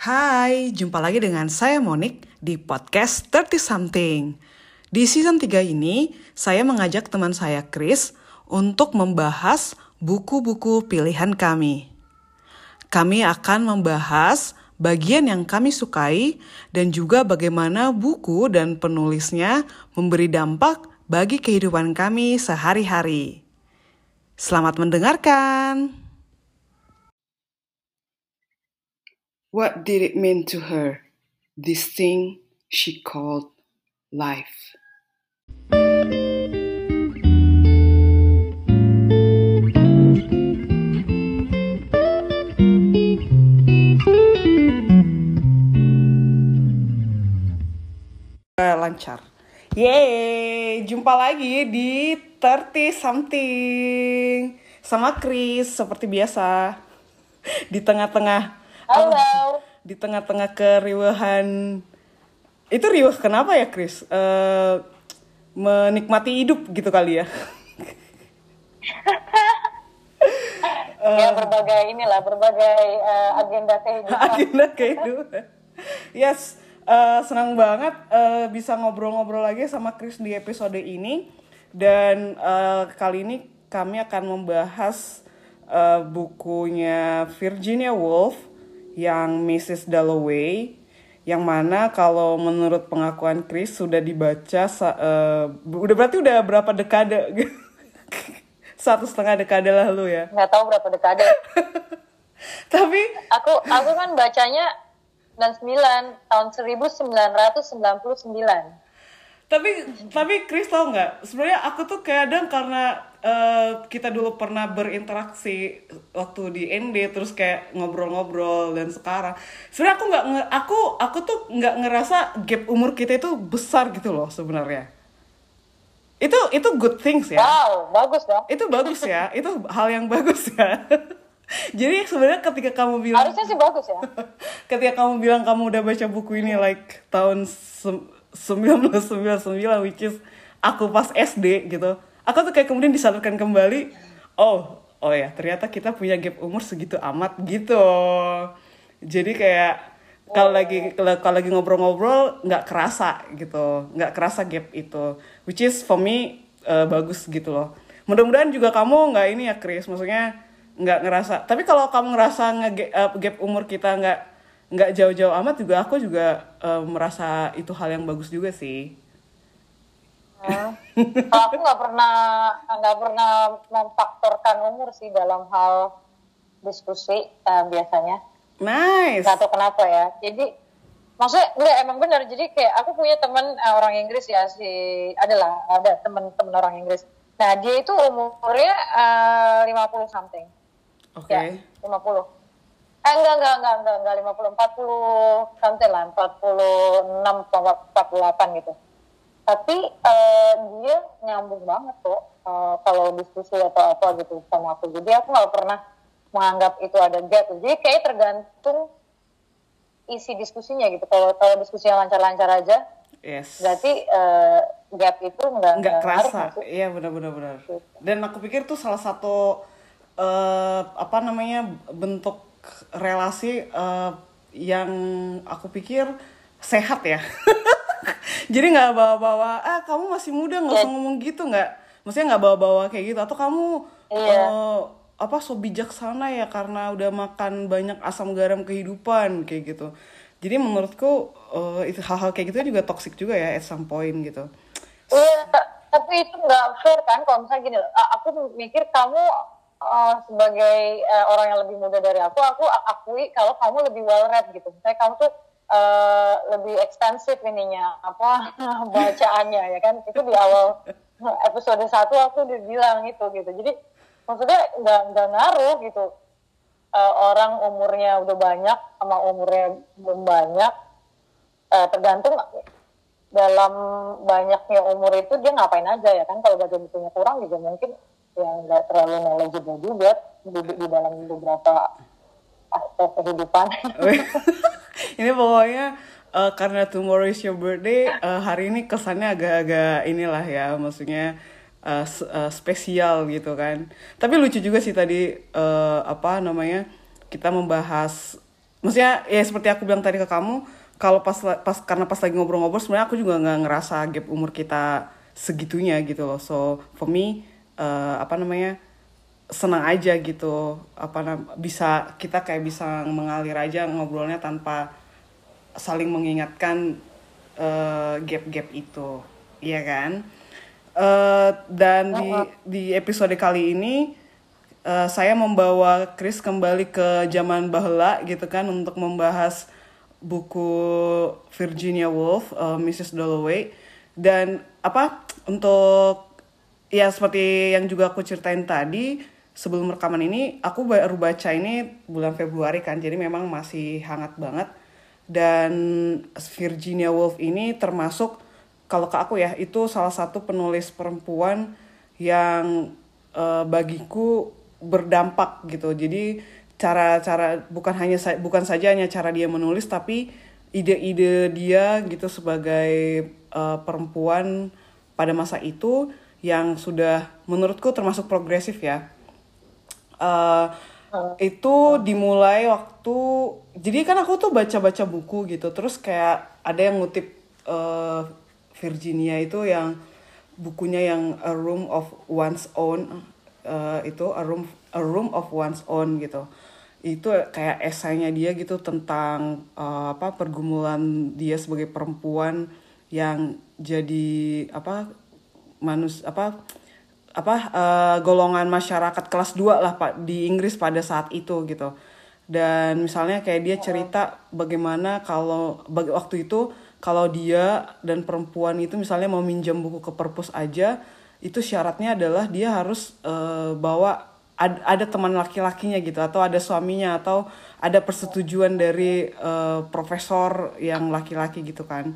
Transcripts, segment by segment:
Hai, jumpa lagi dengan saya Monik di podcast 30 Something. Di season 3 ini, saya mengajak teman saya Chris untuk membahas buku-buku pilihan kami. Kami akan membahas bagian yang kami sukai dan juga bagaimana buku dan penulisnya memberi dampak bagi kehidupan kami sehari-hari. Selamat mendengarkan. What did it mean to her, this thing she called life? lancar. Yeay, jumpa lagi di 30 something sama Chris seperti biasa di tengah-tengah Halo. di tengah-tengah keriuhan. Itu riuh kenapa ya Chris Eh, menikmati hidup gitu kali ya? Ya berbagai inilah berbagai eh, agenda kehidupan. agenda kehidupan. Yes eh, senang banget eh, bisa ngobrol-ngobrol lagi sama Chris di episode ini. Dan eh, kali ini kami akan membahas eh, bukunya Virginia Woolf yang Mrs. Dalloway yang mana kalau menurut pengakuan Chris sudah dibaca eh, udah berarti udah berapa dekade satu setengah dekade lalu ya Nggak tahu berapa dekade. tapi Aku aku kan bacanya 99 tahun 1999. tapi tapi Chris tau nggak sebenarnya aku tuh kadang karena eh, kita dulu pernah berinteraksi waktu di ND terus kayak ngobrol-ngobrol dan sekarang. Sebenarnya aku nggak aku aku tuh nggak ngerasa gap umur kita itu besar gitu loh sebenarnya. Itu itu good things ya. Wow, bagus dong. itu bagus ya. Itu hal yang bagus ya. Jadi sebenarnya ketika kamu bilang Harusnya sih bagus ya. ketika kamu bilang kamu udah baca buku ini like tahun sem- 1999 which is aku pas SD gitu aku tuh kayak kemudian disadarkan kembali oh oh ya ternyata kita punya gap umur segitu amat gitu. Jadi kayak kalau lagi kalau lagi ngobrol-ngobrol nggak kerasa gitu nggak kerasa gap itu. Which is for me eh, bagus gitu loh. Mudah-mudahan juga kamu nggak ini ya Chris maksudnya nggak ngerasa. Tapi kalau kamu ngerasa nge gap, gap umur kita nggak nggak jauh-jauh amat juga aku juga eh, merasa itu hal yang bagus juga sih Hmm. Kalau aku nggak pernah nggak pernah memfaktorkan umur sih dalam hal diskusi eh, biasanya. nice Gak tahu kenapa ya. Jadi maksudnya enggak emang benar. Jadi kayak aku punya teman eh, orang Inggris ya si adalah ada teman-teman orang Inggris. Nah dia itu umurnya eh, 50 something. oke Ya 50. Eh enggak enggak enggak enggak enggak 50 40 something lah 46 48 gitu. Tapi eh, dia nyambung banget tuh eh, kalau diskusi atau apa gitu sama aku. Jadi aku nggak pernah menganggap itu ada gap. Jadi kayak tergantung isi diskusinya gitu. Kalau kalau diskusinya lancar-lancar aja, yes berarti eh, gap itu nggak nggak kerasa iya benar-benar benar dan aku pikir tuh salah satu eh, apa namanya bentuk relasi eh, yang aku pikir sehat ya jadi nggak bawa-bawa ah kamu masih muda nggak usah Ya. ngomong gitu nggak maksudnya nggak bawa-bawa kayak gitu atau kamu Iya. eh, apa so bijaksana ya karena udah makan banyak asam garam kehidupan kayak gitu jadi menurutku itu hal-hal kayak gitu juga toxic juga ya at some point gitu Iya, ta- tapi itu nggak fair kan kalau misalnya gini, aku mikir kamu uh, sebagai uh, orang yang lebih muda dari aku, aku akui kalau kamu lebih well read gitu. Misalnya kamu tuh uh, lebih ekstensif ininya, apa bacaannya ya kan? Itu di awal episode satu aku udah bilang itu gitu. Jadi maksudnya nggak nggak ngaruh gitu. Uh, orang umurnya udah banyak sama umurnya belum banyak, uh, tergantung dalam banyaknya umur itu dia ngapain aja ya kan kalau baca bukunya kurang juga mungkin ya nggak terlalu knowledgeable juga di, di dalam beberapa aspek kehidupan ini pokoknya eh, karena tomorrow is your birthday eh, hari ini kesannya agak-agak inilah ya maksudnya s- eh, spesial gitu kan. Tapi lucu juga sih tadi eh, apa namanya kita membahas maksudnya ya seperti aku bilang tadi ke kamu kalau pas pas karena pas lagi ngobrol-ngobrol sebenarnya aku juga nggak ngerasa gap umur kita segitunya gitu loh. So for me uh, apa namanya senang aja gitu. Apa bisa kita kayak bisa mengalir aja ngobrolnya tanpa saling mengingatkan uh, gap-gap itu. Iya kan? Uh, dan di di episode kali ini uh, saya membawa Chris kembali ke zaman bahula gitu kan untuk membahas buku Virginia Woolf, uh, Mrs. Dalloway. Dan apa untuk ya seperti yang juga aku ceritain tadi sebelum rekaman ini aku baru baca ini bulan Februari kan jadi memang masih hangat banget. Dan Virginia Woolf ini termasuk kalau ke aku ya itu salah satu penulis perempuan yang uh, bagiku berdampak gitu. Jadi cara-cara bukan hanya bukan saja hanya cara dia menulis tapi ide-ide dia gitu sebagai uh, perempuan pada masa itu yang sudah menurutku termasuk progresif ya uh, itu dimulai waktu jadi kan aku tuh baca-baca buku gitu terus kayak ada yang ngutip uh, Virginia itu yang bukunya yang A Room of One's Own uh, itu a room a room of one's own gitu. Itu kayak esainya dia gitu tentang uh, apa pergumulan dia sebagai perempuan yang jadi apa manus apa apa uh, golongan masyarakat kelas 2 lah Pak di Inggris pada saat itu gitu. Dan misalnya kayak dia cerita bagaimana kalau bagi waktu itu kalau dia dan perempuan itu misalnya mau minjam buku ke perpus aja itu syaratnya adalah dia harus uh, bawa ad, ada teman laki-lakinya gitu atau ada suaminya atau ada persetujuan dari uh, profesor yang laki-laki gitu kan.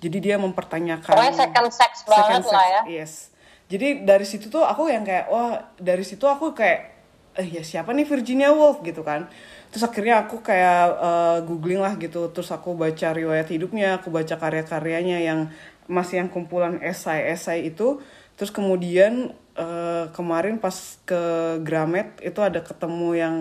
Jadi dia mempertanyakan Pokoknya second sex banget sex, lah ya. yes jadi dari situ tuh aku yang kayak wah dari situ aku kayak eh ya siapa nih Virginia Woolf gitu kan. Terus akhirnya aku kayak uh, googling lah gitu. Terus aku baca riwayat hidupnya aku baca karya-karyanya yang masih yang kumpulan esai-esai itu. Terus kemudian uh, kemarin pas ke Gramet itu ada ketemu yang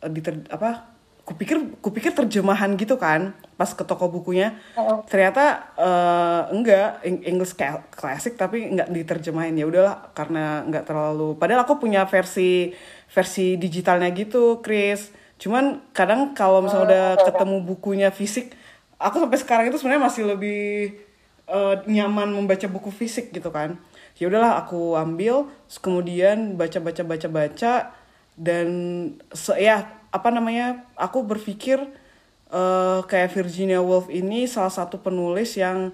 uh, diter apa kupikir kupikir terjemahan gitu kan pas ke toko bukunya. Uh ternyata uh, enggak English classic tapi enggak diterjemahin. Ya udahlah karena enggak terlalu padahal aku punya versi versi digitalnya gitu Chris. Cuman kadang kalau misalnya udah ketemu bukunya fisik aku sampai sekarang itu sebenarnya masih lebih uh, nyaman membaca buku fisik gitu kan. Ya udahlah aku ambil kemudian baca baca baca baca dan se ya apa namanya aku berpikir uh, kayak Virginia Woolf ini salah satu penulis yang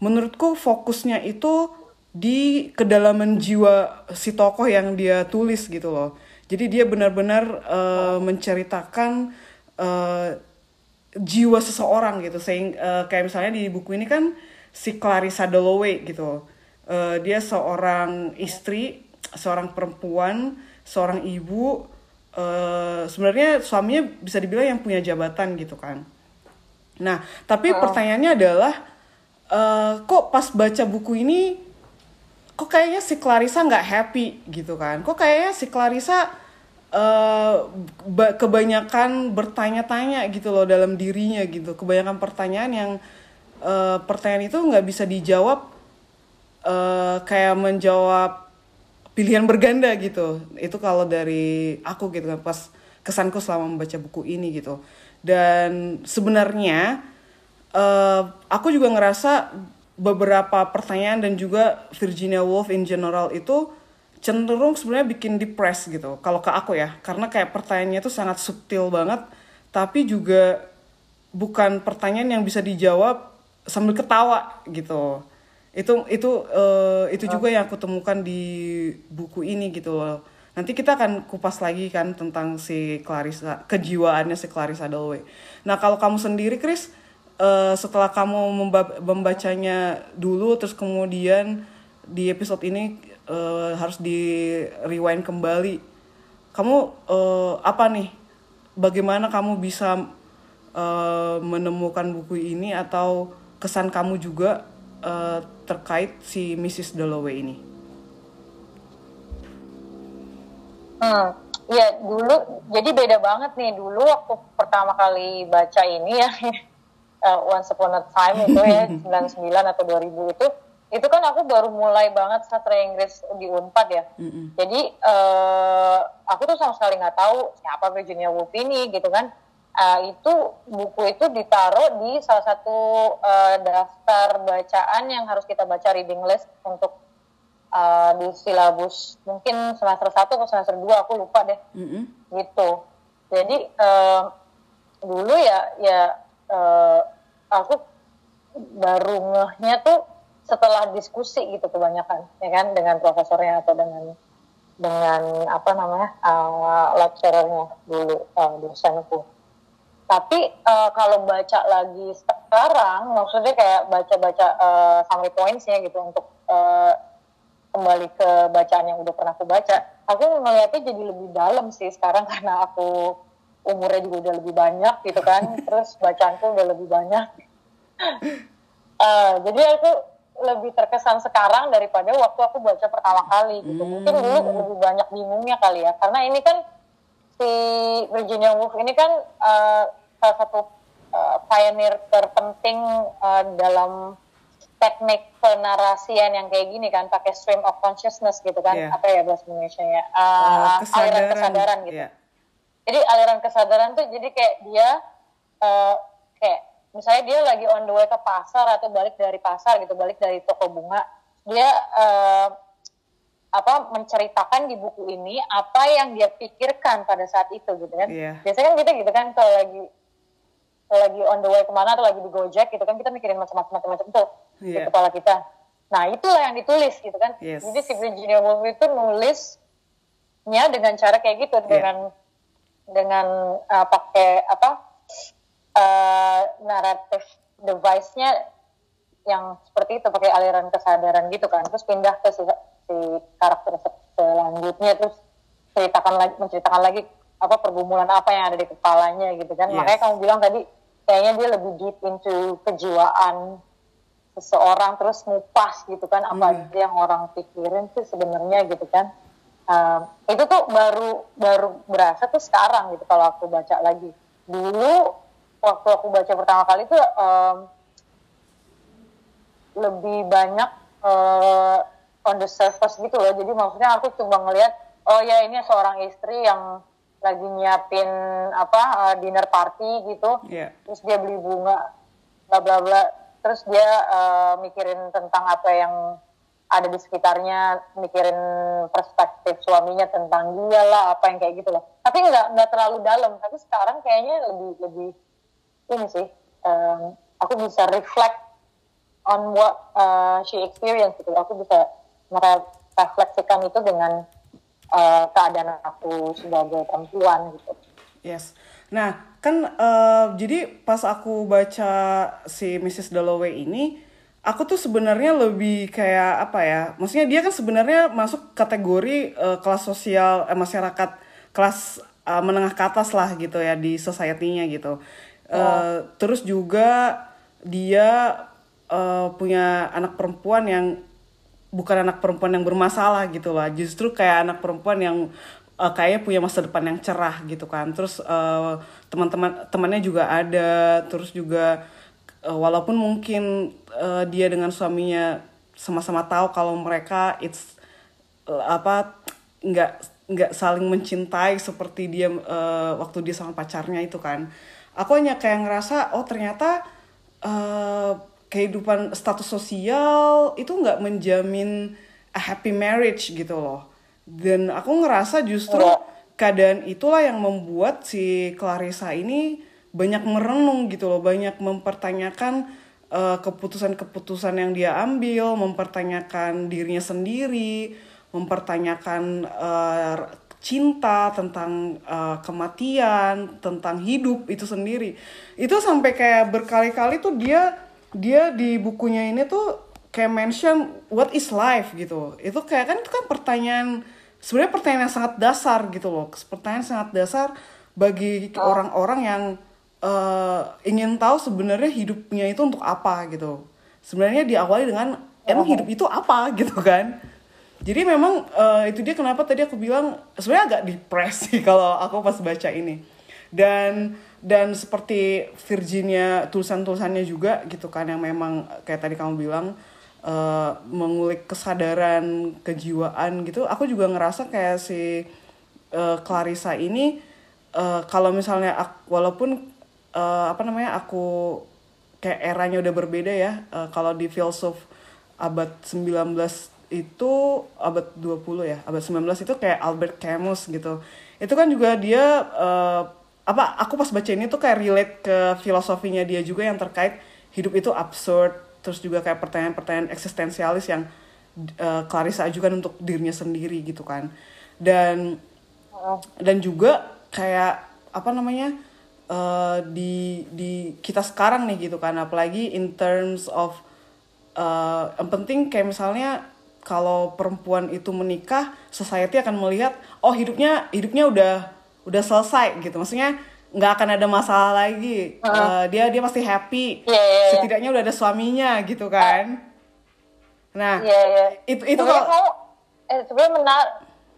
menurutku fokusnya itu di kedalaman jiwa si tokoh yang dia tulis gitu loh. Jadi dia benar-benar uh, menceritakan uh, jiwa seseorang gitu. Sehingga uh, kayak misalnya di buku ini kan si Clarissa Dalloway gitu. Uh, dia seorang istri seorang perempuan seorang ibu uh, sebenarnya suaminya bisa dibilang yang punya jabatan gitu kan. Nah tapi oh. pertanyaannya adalah uh, kok pas baca buku ini kok kayaknya si Clarissa nggak happy gitu kan? Kok kayaknya si Clarissa uh, kebanyakan bertanya-tanya gitu loh dalam dirinya gitu. Kebanyakan pertanyaan yang uh, pertanyaan itu nggak bisa dijawab uh, kayak menjawab pilihan berganda gitu. Itu kalau dari aku gitu kan pas kesanku selama membaca buku ini gitu. Dan sebenarnya uh, aku juga ngerasa beberapa pertanyaan dan juga Virginia Woolf in general itu cenderung sebenarnya bikin depres gitu kalau ke aku ya. Karena kayak pertanyaannya itu sangat subtil banget tapi juga bukan pertanyaan yang bisa dijawab sambil ketawa gitu itu itu uh, itu juga yang aku temukan di buku ini gitu loh. Nanti kita akan kupas lagi kan tentang si Clarissa kejiwaannya si Clarissa Dalloway nah kalau kamu sendiri Chris uh, setelah kamu membacanya dulu terus kemudian di episode ini uh, harus di rewind kembali kamu uh, apa nih? Bagaimana kamu bisa uh, menemukan buku ini atau kesan kamu juga uh, terkait si Mrs. Dalloway ini? Hmm, Iya dulu jadi beda banget nih dulu waktu pertama kali baca ini ya uh, Once Upon a Time itu ya 99 atau 2000 itu itu kan aku baru mulai banget sastra Inggris di Unpad ya. Mm-mm. Jadi uh, aku tuh sama sekali nggak tahu siapa Virginia Woolf ini gitu kan. Uh, itu buku itu ditaruh di salah satu uh, daftar bacaan yang harus kita baca reading list untuk uh, di silabus. Mungkin semester 1 atau semester 2 aku lupa deh. Mm-mm. gitu. Jadi eh, dulu ya ya eh, aku baru ngehnya tuh setelah diskusi gitu kebanyakan ya kan dengan profesornya atau dengan dengan apa namanya uh, lecturernya dulu uh, dosenku tapi eh, kalau baca lagi sekarang maksudnya kayak baca-baca eh, summary points-nya gitu untuk eh, kembali ke bacaan yang udah pernah aku baca aku ngeliatnya jadi lebih dalam sih sekarang karena aku umurnya juga udah lebih banyak gitu kan. Terus bacaanku udah lebih banyak. Eh, jadi aku lebih terkesan sekarang daripada waktu aku baca pertama kali gitu. Mungkin dulu lebih banyak bingungnya kali ya. Karena ini kan si Virginia Woolf ini kan eh, salah satu eh, pioneer terpenting eh, dalam teknik penarasian yang kayak gini kan pakai stream of consciousness gitu kan Iya. apa ya bahasa Indonesia ya Uh, Eh, aliran kesadaran gitu Iya. jadi aliran kesadaran tuh jadi kayak dia eh, kayak misalnya dia lagi on the way ke pasar atau balik dari pasar gitu balik dari toko bunga dia eh, apa menceritakan di buku ini apa yang dia pikirkan pada saat itu gitu kan Iya. biasanya kan kita gitu kan kalau lagi lagi on the way ke mana atau lagi di gojek gitu kan kita mikirin macam-macam macam tuh di Iya. kepala kita nah itulah yang ditulis gitu kan Yes. jadi si Virginia Woolf itu nulisnya dengan cara kayak gitu Iya. dengan dengan uh, pakai apa uh, naratif device-nya yang seperti itu pakai aliran kesadaran gitu kan terus pindah ke si, si karakter se- selanjutnya terus ceritakan lagi menceritakan lagi apa pergumulan apa yang ada di kepalanya gitu kan Yes. makanya kamu bilang tadi kayaknya dia lebih deep into kejiwaan seseorang terus ngupas gitu kan apa Hmm. aja yang orang pikirin sih sebenarnya gitu kan. Um, itu tuh baru baru berasa tuh sekarang gitu kalau aku baca lagi. Dulu waktu aku baca pertama kali tuh um, lebih banyak uh, on the surface gitu loh. Jadi maksudnya aku cuma ngelihat oh ya ini seorang istri yang lagi nyiapin apa uh, dinner party gitu. Iya. terus dia beli bunga bla bla bla. Terus dia uh, mikirin tentang apa yang ada di sekitarnya mikirin perspektif suaminya tentang dia lah apa yang kayak gitu loh tapi nggak nggak terlalu dalam. Tapi sekarang kayaknya lebih lebih ini sih um, aku bisa reflect on what uh, she experienced gitu. Aku bisa merefleksikan itu dengan uh, keadaan aku sebagai perempuan gitu Yes. Nah, kan eh, jadi pas aku baca si Mrs. Dalloway ini, aku tuh sebenarnya lebih kayak apa ya? Maksudnya dia kan sebenarnya masuk kategori eh, kelas sosial eh, masyarakat kelas eh, menengah ke atas lah gitu ya di society-nya gitu. Eh, Terus juga dia eh, punya anak perempuan yang bukan anak perempuan yang bermasalah gitu lah. Justru kayak anak perempuan yang eh, kayaknya punya masa depan yang cerah gitu kan. Terus eh, teman-teman temannya juga ada. Terus juga eh, walaupun mungkin eh, dia dengan suaminya sama-sama tahu kalau mereka it's eh, apa nggak nggak saling mencintai seperti dia eh, waktu dia sama pacarnya itu kan. Aku hanya kayak ngerasa oh ternyata eh, kehidupan status sosial itu nggak menjamin a happy marriage gitu loh. Dan aku ngerasa justru keadaan itulah yang membuat si Clarissa ini banyak merenung gitu loh banyak mempertanyakan eh, keputusan-keputusan yang dia ambil mempertanyakan dirinya sendiri mempertanyakan eh, cinta tentang eh, kematian tentang hidup itu sendiri. Itu sampai kayak berkali-kali tuh dia dia di bukunya ini tuh kayak mention what is life gitu. Itu kayak kan itu kan pertanyaan sebenarnya pertanyaan yang sangat dasar gitu loh. Pertanyaan sangat dasar bagi orang-orang yang eh, ingin tahu sebenarnya hidupnya itu untuk apa gitu. Sebenarnya diawali dengan emang hidup itu apa? gitu kan. Jadi memang uh, itu dia kenapa tadi aku bilang sebenarnya agak depresi kalau aku pas baca ini. Dan dan seperti Virginia tulisan-tulisannya juga gitu kan yang memang kayak tadi kamu bilang uh, mengulik kesadaran kejiwaan gitu. Aku juga ngerasa kayak si uh, Clarissa ini uh, kalau misalnya aku, walaupun uh, apa namanya aku kayak eranya udah berbeda ya uh, kalau di filsuf abad 19 itu abad 20 ya abad 19 itu kayak Albert Camus gitu. Itu kan juga dia uh, apa aku pas baca ini tuh kayak relate ke filosofinya dia juga yang terkait hidup itu absurd terus juga kayak pertanyaan-pertanyaan eksistensialis yang uh, Clarissa ajukan untuk dirinya sendiri gitu kan. Dan dan juga kayak apa namanya uh, di di kita sekarang nih gitu kan apalagi in terms of uh, yang penting kayak misalnya kalau perempuan itu menikah society akan melihat oh hidupnya hidupnya udah udah selesai gitu maksudnya nggak akan ada masalah lagi uh, uh, dia dia pasti happy yeah, yeah, yeah. setidaknya udah ada suaminya gitu kan nah yeah, yeah. itu itu kalau eh, sebenarnya menar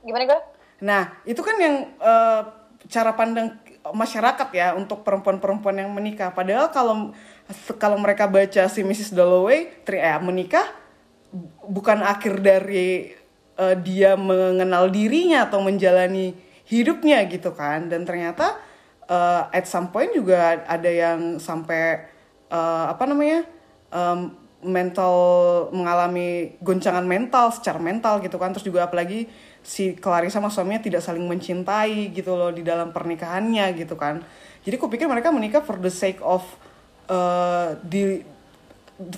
gimana gue nah itu kan yang uh, cara pandang masyarakat ya untuk perempuan-perempuan yang menikah. Padahal kalau kalau mereka baca si Mrs. Dalloway, tri eh, menikah bukan akhir dari uh, dia mengenal dirinya atau menjalani hidupnya gitu kan. Dan ternyata uh, at some point juga ada yang sampai uh, apa namanya um, mental mengalami goncangan mental secara mental gitu kan. Terus juga apalagi si Clarissa sama suaminya tidak saling mencintai gitu loh di dalam pernikahannya gitu kan jadi aku pikir mereka menikah for the sake of uh, di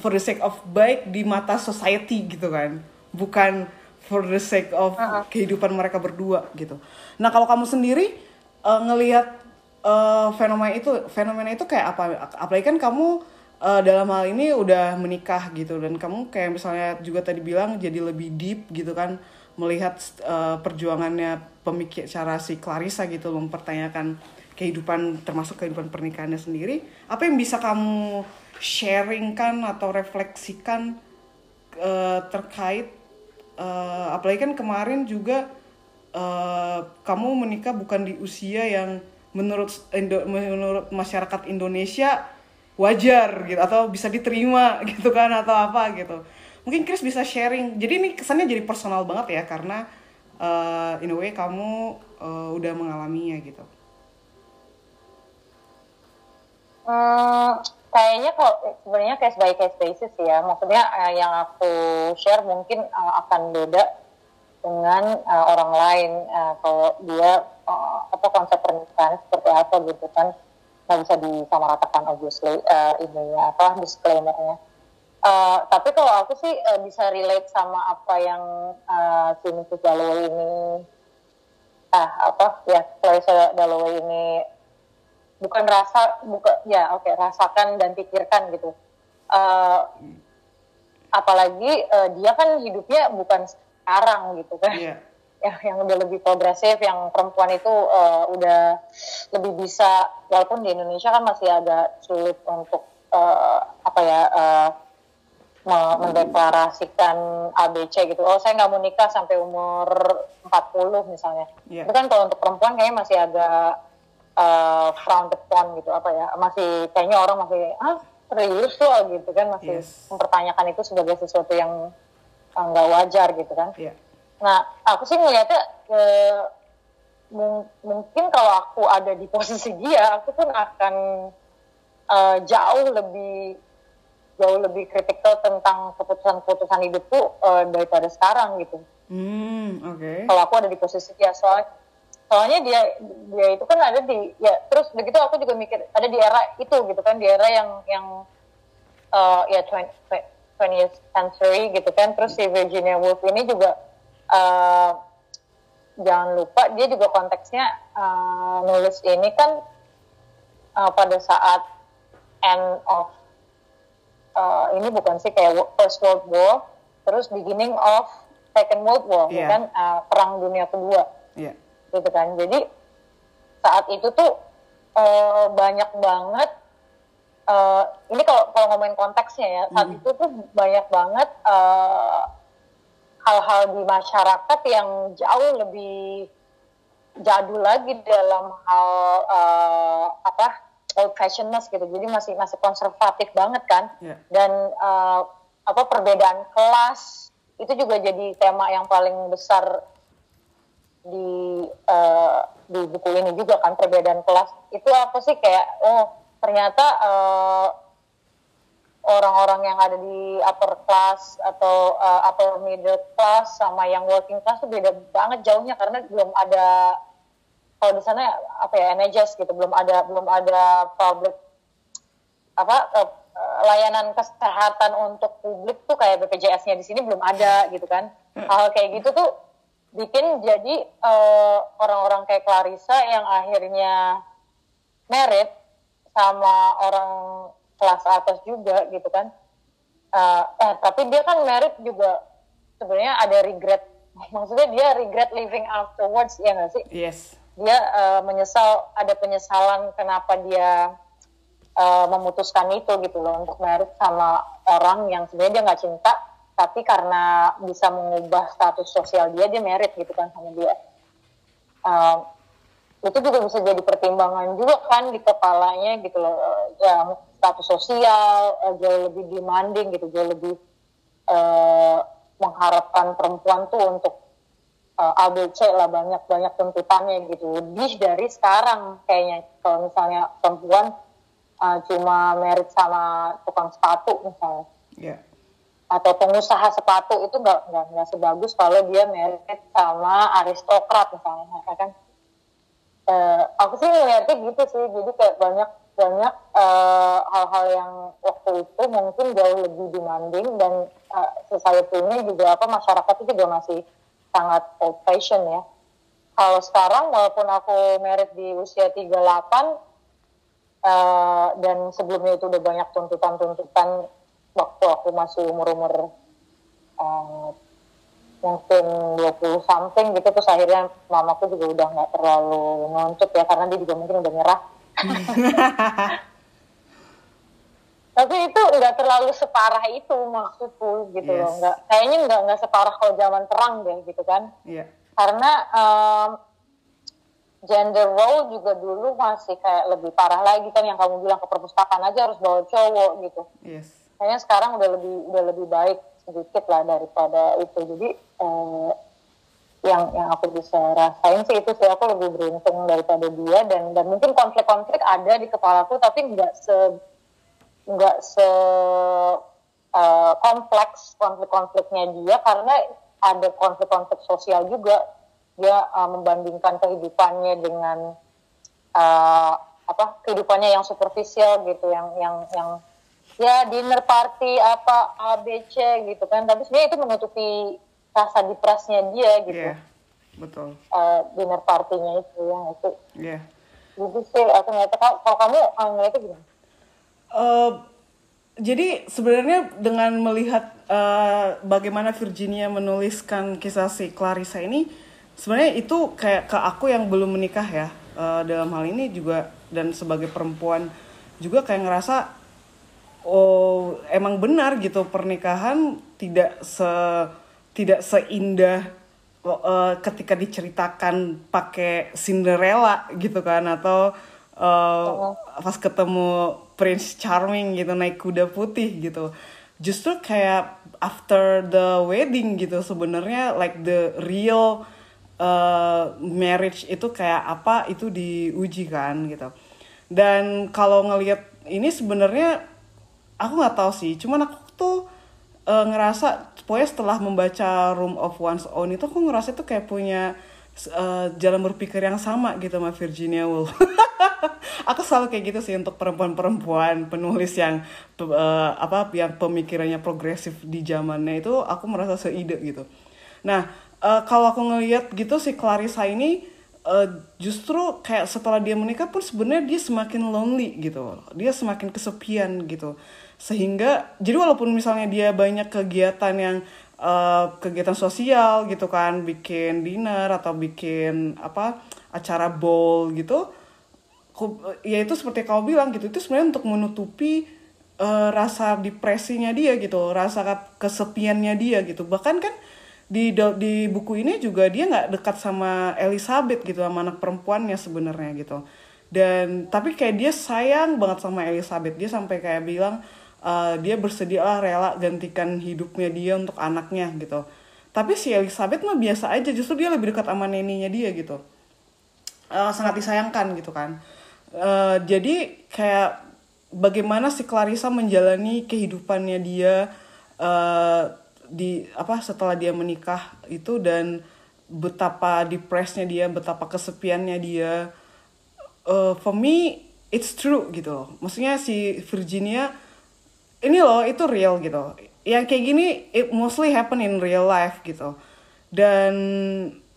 for the sake of baik di mata society gitu kan bukan for the sake of uh -huh. kehidupan mereka berdua gitu nah kalau kamu sendiri uh, ngelihat uh, fenomena itu fenomena itu kayak apa? Apalagi kan kamu uh, dalam hal ini udah menikah gitu dan kamu kayak misalnya juga tadi bilang jadi lebih deep gitu kan melihat uh, perjuangannya pemikir cara si Clarissa gitu mempertanyakan kehidupan termasuk kehidupan pernikahannya sendiri. Apa yang bisa kamu sharingkan atau refleksikan uh, terkait uh, apalagi kan kemarin juga uh, kamu menikah bukan di usia yang menurut Indo, menurut masyarakat Indonesia wajar gitu atau bisa diterima gitu kan atau apa gitu. Mungkin Chris bisa sharing. Jadi ini kesannya jadi personal banget ya karena uh, in a way kamu uh, udah mengalaminya gitu. Hmm, kayaknya kok sebenarnya case by case basis ya. Maksudnya uh, yang aku share mungkin uh, akan beda dengan uh, orang lain uh, kalau dia uh, apa konsep pernikahan seperti apa gitu kan nggak bisa disamaratakan obviously uh, ininya apa disclaimernya Uh, tapi kalau aku sih uh, bisa relate sama apa yang uh, si. Dalloway ini ah apa ya Clarissa Dalloway ini bukan rasa bukan ya oke okay, rasakan dan pikirkan gitu uh, apalagi uh, dia kan hidupnya bukan sekarang gitu kan yeah. ya yang udah lebih progresif yang perempuan itu uh, udah lebih bisa walaupun di Indonesia kan masih agak sulit untuk uh, apa ya uh, mendeklarasikan ABC gitu. Oh, saya nggak mau nikah sampai umur 40 misalnya. Yeah. Itu kan kalau untuk perempuan kayaknya masih agak uh, frowned upon gitu apa ya. Masih kayaknya orang masih ah serius tuh gitu kan masih yes. mempertanyakan itu sebagai sesuatu yang nggak uh, wajar gitu kan. Yeah. Nah, aku sih ngeliatnya uh, mung mungkin kalau aku ada di posisi dia, aku pun akan uh, jauh lebih jauh lebih kritikal tentang keputusan-keputusan hidupku uh, daripada sekarang gitu. Hmm, oke. Okay. Kalau aku ada di posisi dia soal soalnya dia dia itu kan ada di ya terus begitu aku juga mikir ada di era itu gitu kan di era yang yang uh, ya 20, 20th century gitu kan terus si Virginia Woolf ini juga uh, jangan lupa dia juga konteksnya uh, nulis ini kan uh, pada saat end of uh, ini bukan sih kayak First World War, terus beginning of Second World War, yeah. kan uh, Perang Dunia Kedua, yeah. gitu kan. Jadi saat itu tuh uh, banyak banget. Uh, ini kalau kalau ngomongin konteksnya ya, saat mm. itu tuh banyak banget uh, hal-hal di masyarakat yang jauh lebih jadul lagi dalam hal uh, apa old fashionedness gitu jadi masih masih konservatif banget kan Yeah. dan uh, apa perbedaan kelas itu juga jadi tema yang paling besar di uh, di buku ini juga kan perbedaan kelas itu apa sih kayak oh ternyata uh, orang-orang yang ada di upper class atau uh, upper middle class sama yang working class itu beda banget jauhnya karena belum ada kalau di sana apa ya NHS gitu belum ada belum ada public apa uh, uh, layanan kesehatan untuk publik tuh kayak BPJS-nya di sini belum ada gitu kan. Hal kayak gitu tuh bikin jadi uh, orang-orang kayak Clarissa yang akhirnya merit sama orang kelas atas juga gitu kan. Uh, eh tapi dia kan merit juga. Sebenarnya ada regret. Maksudnya dia regret living afterwards ya nggak sih? Yes. Dia uh, menyesal ada penyesalan kenapa dia uh, memutuskan itu gitu loh untuk merit sama orang yang sebenarnya dia nggak cinta tapi karena bisa mengubah status sosial dia dia merit gitu kan sama dia. Uh, itu juga bisa jadi pertimbangan juga kan di kepalanya gitu loh. Ya, status sosial uh, jauh lebih demanding gitu jauh lebih uh, mengharapkan perempuan tuh untuk uh, ABC lah banyak banyak tuntutannya gitu. Lebih dari sekarang kayaknya. Kalau misalnya perempuan uh, cuma merit sama tukang sepatu misalnya. Ya. Atau pengusaha sepatu itu nggak nggak nggak sebagus kalau dia merit sama aristokrat misalnya ya kan Eh, aku sih ngeliatnya gitu sih. Jadi kayak banyak banyak eh, hal-hal yang waktu itu mungkin jauh lebih demanding dan uh, society ini juga apa masyarakat itu juga masih sangat old fashion ya. Kalau sekarang walaupun aku merit di usia 38 eh, dan sebelumnya itu udah banyak tuntutan-tuntutan waktu aku masih umur-umur mungkin 20 something gitu terus akhirnya mamaku juga udah nggak terlalu nuntut ya karena dia juga mungkin udah nyerah. Tapi itu nggak terlalu separah itu maksudku gitu loh. Yes. nggak kayaknya nggak nggak separah kalau zaman perang deh gitu kan. Ya karena em, gender role juga dulu masih kayak lebih parah lagi kan yang kamu bilang ke perpustakaan aja harus bawa cowok gitu. Yes. Kayaknya sekarang udah lebih udah lebih baik sedikit lah daripada itu. Jadi eh, yang yang aku bisa rasain sih itu sih aku lebih beruntung daripada dia dan dan mungkin konflik-konflik ada di kepalaku tapi nggak se nggak se eh, kompleks konflik-konfliknya dia karena ada konflik-konflik sosial juga. Dia eh, membandingkan kehidupannya dengan eh, apa kehidupannya yang superficial gitu yang yang yang ya dinner party apa ABC gitu kan. Tapi sebenarnya itu menutupi rasa depresnya dia gitu. Ya betul. Eh, dinner partinya itu yang itu. Ya gitu sih aku ngeliatnya kalau kalau kamu ngeliatnya gimana? Eh, jadi sebenarnya dengan melihat eh, bagaimana Virginia menuliskan kisah si Clarissa ini, sebenarnya itu kayak ke aku yang belum menikah ya. Eh, dalam hal ini juga dan sebagai perempuan juga kayak ngerasa oh emang benar gitu pernikahan tidak se tidak seindah eh, ketika diceritakan pakai Cinderella gitu kan atau eh, pas ketemu Prince Charming gitu naik kuda putih gitu. Justru kayak after the wedding gitu sebenarnya like the real uh, marriage itu kayak apa itu diuji kan gitu. Dan kalau ngelihat ini sebenarnya aku nggak tahu sih cuman aku tuh eh, ngerasa pokoknya setelah membaca Room of One's Own itu aku ngerasa itu kayak punya eh, jalan berpikir yang sama gitu sama Virginia Woolf. Aku selalu kayak gitu sih untuk perempuan-perempuan penulis yang eh, apa yang pemikirannya progresif di zamannya itu aku merasa seide gitu. Nah eh, kalau aku ngelihat gitu si Clarissa ini eh, justru kayak setelah dia menikah pun sebenarnya dia semakin lonely gitu. Dia semakin kesepian gitu sehingga jadi walaupun misalnya dia banyak kegiatan yang eh, kegiatan sosial gitu kan bikin dinner atau bikin apa acara bowl gitu ya itu seperti kau bilang gitu itu sebenarnya untuk menutupi eh, rasa depresinya dia gitu rasa kesepiannya dia gitu. Bahkan kan di di buku ini juga dia nggak dekat sama Elizabeth gitu sama anak perempuannya sebenarnya gitu. Dan tapi kayak dia sayang banget sama Elizabeth. Dia sampai kayak bilang uh, dia bersedia lah rela gantikan hidupnya dia untuk anaknya gitu tapi si Elizabeth mah biasa aja justru dia lebih dekat sama neninya dia gitu uh, sangat disayangkan gitu kan uh, jadi kayak bagaimana si Clarissa menjalani kehidupannya dia uh, di apa setelah dia menikah itu dan betapa depresnya dia, betapa kesepiannya dia. Uh, for me it's true gitu. Maksudnya si Virginia ini loh itu real gitu. Yang kayak gini it mostly happen in real life gitu. Dan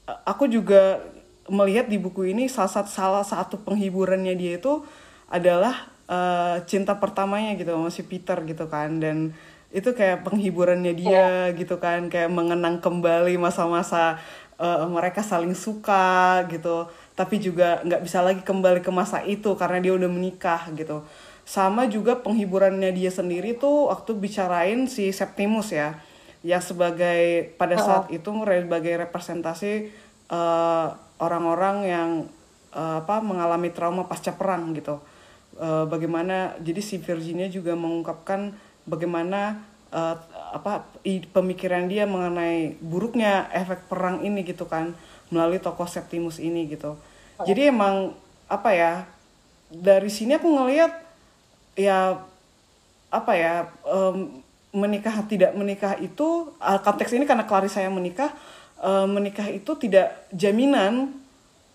aku juga melihat di buku ini salah satu salah satu penghiburannya dia itu adalah uh, cinta pertamanya gitu masih Peter gitu kan dan itu kayak penghiburannya dia yeah. gitu kan kayak mengenang kembali masa-masa uh, mereka saling suka gitu tapi juga nggak bisa lagi kembali ke masa itu karena dia udah menikah gitu sama juga penghiburannya dia sendiri tuh waktu bicarain si Septimus ya yang sebagai pada saat oh. itu sebagai representasi eh, orang-orang yang uh, apa mengalami trauma pasca perang gitu uh, bagaimana jadi si Virginia juga mengungkapkan bagaimana uh, apa pemikiran dia mengenai buruknya efek perang ini gitu kan melalui tokoh Septimus ini gitu. Jadi emang apa ya dari sini aku ngelihat ya apa ya um, menikah tidak menikah itu konteks ini karena Clarissa yang menikah uh, menikah itu tidak jaminan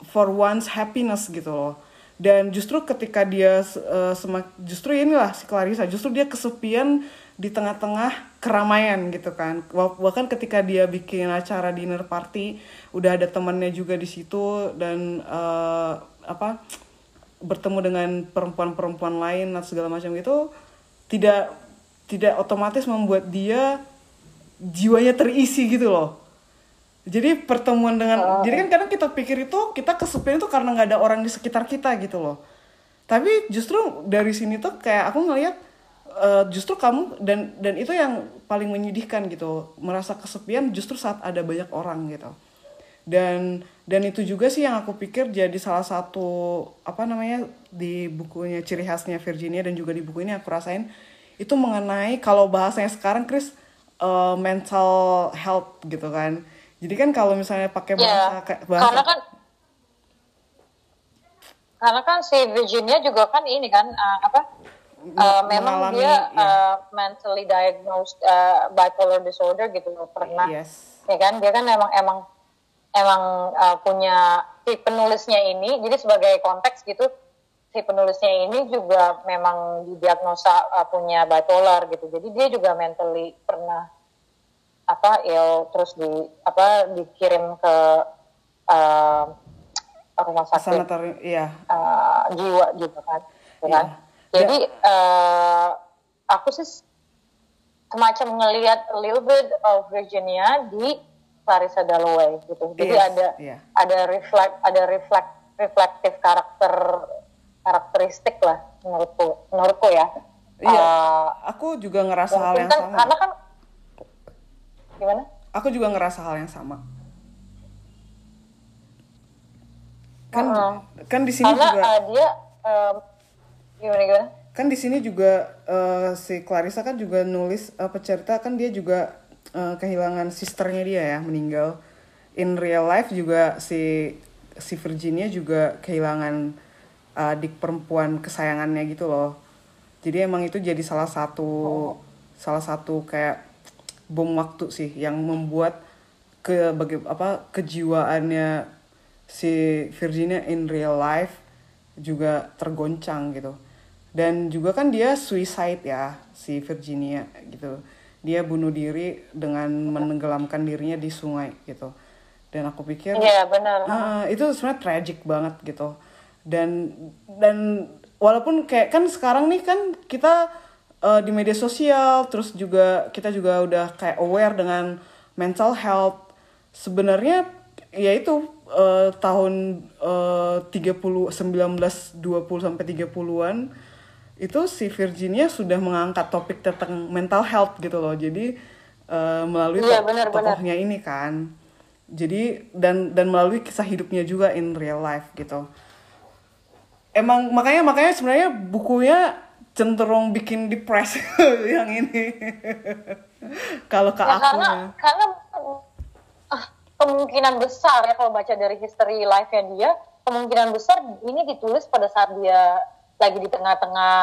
for one's happiness gitu loh. Dan justru ketika dia uh, semak justru inilah si Clarissa justru dia kesepian di tengah-tengah keramaian gitu kan. Bahkan ketika dia bikin acara dinner party udah ada temannya juga di situ dan uh, apa bertemu dengan perempuan-perempuan lain atau segala macam itu tidak tidak otomatis membuat dia jiwanya terisi gitu loh. Jadi pertemuan dengan oh. jadi kan kadang kita pikir itu kita kesepian itu karena nggak ada orang di sekitar kita gitu loh. Tapi justru dari sini tuh kayak aku ngeliat uh, justru kamu dan dan itu yang paling menyedihkan gitu. Merasa kesepian justru saat ada banyak orang gitu. Dan dan itu juga sih yang aku pikir jadi salah satu apa namanya di bukunya ciri khasnya Virginia dan juga di buku ini aku rasain itu mengenai kalau bahasanya sekarang Chris uh, mental health gitu kan jadi kan kalau misalnya pakai bahasa, yeah. bahasa karena kan karena kan si Virginia juga kan ini kan uh, apa uh, memang dia ya. uh, mentally diagnosed uh, bipolar disorder gitu pernah yes. ya kan dia kan emang emang emang uh, punya si penulisnya ini jadi sebagai konteks gitu si penulisnya ini juga memang didiagnosa uh, punya bipolar gitu jadi dia juga mentally pernah apa ya terus di apa dikirim ke uh, rumah sakit Sanatori, iya. uh, jiwa gitu kan, gitu kan? Iya. jadi uh, aku sih semacam ngelihat a little bit of Virginia di Clarissa Dalloway gitu jadi yes, ada yeah. ada reflect ada reflect reflektif karakter karakteristik lah menurutku menurutku ya Iya, uh, aku juga ngerasa hal yang kan, sama. Karena kan Gimana? Aku juga ngerasa hal yang sama. Kan uh, kan di sini karena, juga uh, dia um, gimana gimana? Kan di sini juga uh, si Clarissa kan juga nulis uh, cerita kan dia juga uh, kehilangan sisternya dia ya meninggal. In real life juga si si Virginia juga kehilangan adik perempuan kesayangannya gitu loh. Jadi emang itu jadi salah satu oh. salah satu kayak bom waktu sih yang membuat ke bagi apa kejiwaannya si Virginia in real life juga tergoncang gitu dan juga kan dia suicide ya si Virginia gitu dia bunuh diri dengan menenggelamkan dirinya di sungai gitu. Dan aku pikir iya benar. Uh, itu sebenarnya tragic banget gitu. Dan dan walaupun kayak kan sekarang nih kan kita uh, di media sosial terus juga kita juga udah kayak aware dengan mental health. Sebenarnya ya itu uh, tahun uh, 30 19 20 sampai 30-an itu si Virginia sudah mengangkat topik tentang mental health gitu loh. Jadi uh, melalui benar, benar. tokohnya ini kan jadi dan dan melalui kisah hidupnya juga in real life gitu emang makanya makanya sebenarnya bukunya cenderung bikin depres yang ini kalau ke ya aku karena karena ah, kemungkinan besar ya kalau baca dari history life-nya dia kemungkinan besar ini ditulis pada saat dia lagi di tengah-tengah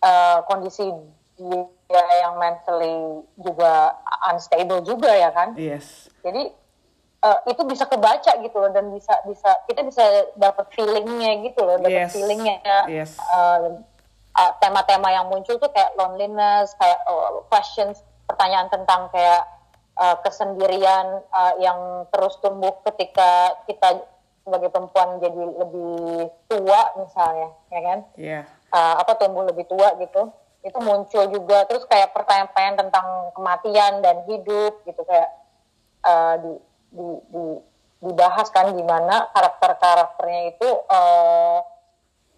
eh, kondisi dia yang mentally juga unstable juga ya kan yes jadi eh, itu bisa kebaca gitu loh dan bisa bisa kita bisa dapat feelingnya gitu loh dapat Yes. feelingnya Yes. eh, eh, tema-tema yang muncul tuh kayak loneliness kayak eh, questions pertanyaan tentang kayak eh, kesendirian eh, yang terus tumbuh ketika kita sebagai perempuan jadi lebih tua misalnya ya kan? Yeah uh, apa tumbuh lebih tua gitu itu muncul juga. Terus kayak pertanyaan-pertanyaan tentang kematian dan hidup gitu kayak uh, di, di, di, dibahas kan di mana karakter-karakternya itu uh,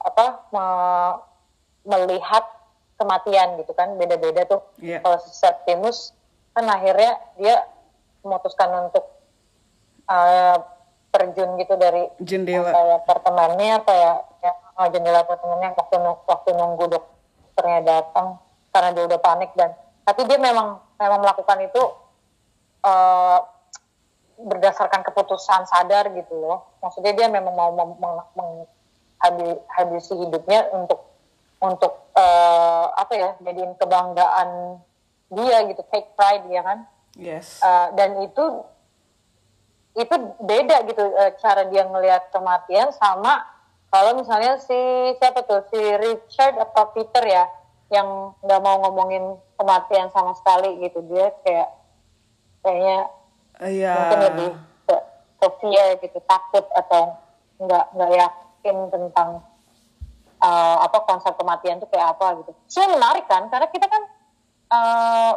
apa me- melihat kematian gitu kan beda-beda tuh. Iya. kalau Septimus kan akhirnya dia memutuskan untuk uh, terjun gitu dari Jendela. kayak apartemennya apa ya, oh, jendela apartemennya waktu waktu nunggu dokternya datang karena dia udah panik dan tapi dia memang memang melakukan itu eh, berdasarkan keputusan sadar gitu loh. Maksudnya dia memang mau mem- meng- menghabi- habisi hidupnya untuk untuk eh, apa ya jadiin kebanggaan dia gitu take pride ya kan? Yes. Uh, dan itu itu beda gitu uh, cara dia ngelihat kematian sama kalau misalnya si siapa tuh si Richard atau Peter ya yang nggak mau ngomongin kematian sama sekali gitu dia kayak kayaknya iya mungkin lebih ke, ke fear gitu takut atau nggak nggak yakin tentang uh, apa konsep kematian itu kayak apa gitu. So menarik kan karena kita kan uh,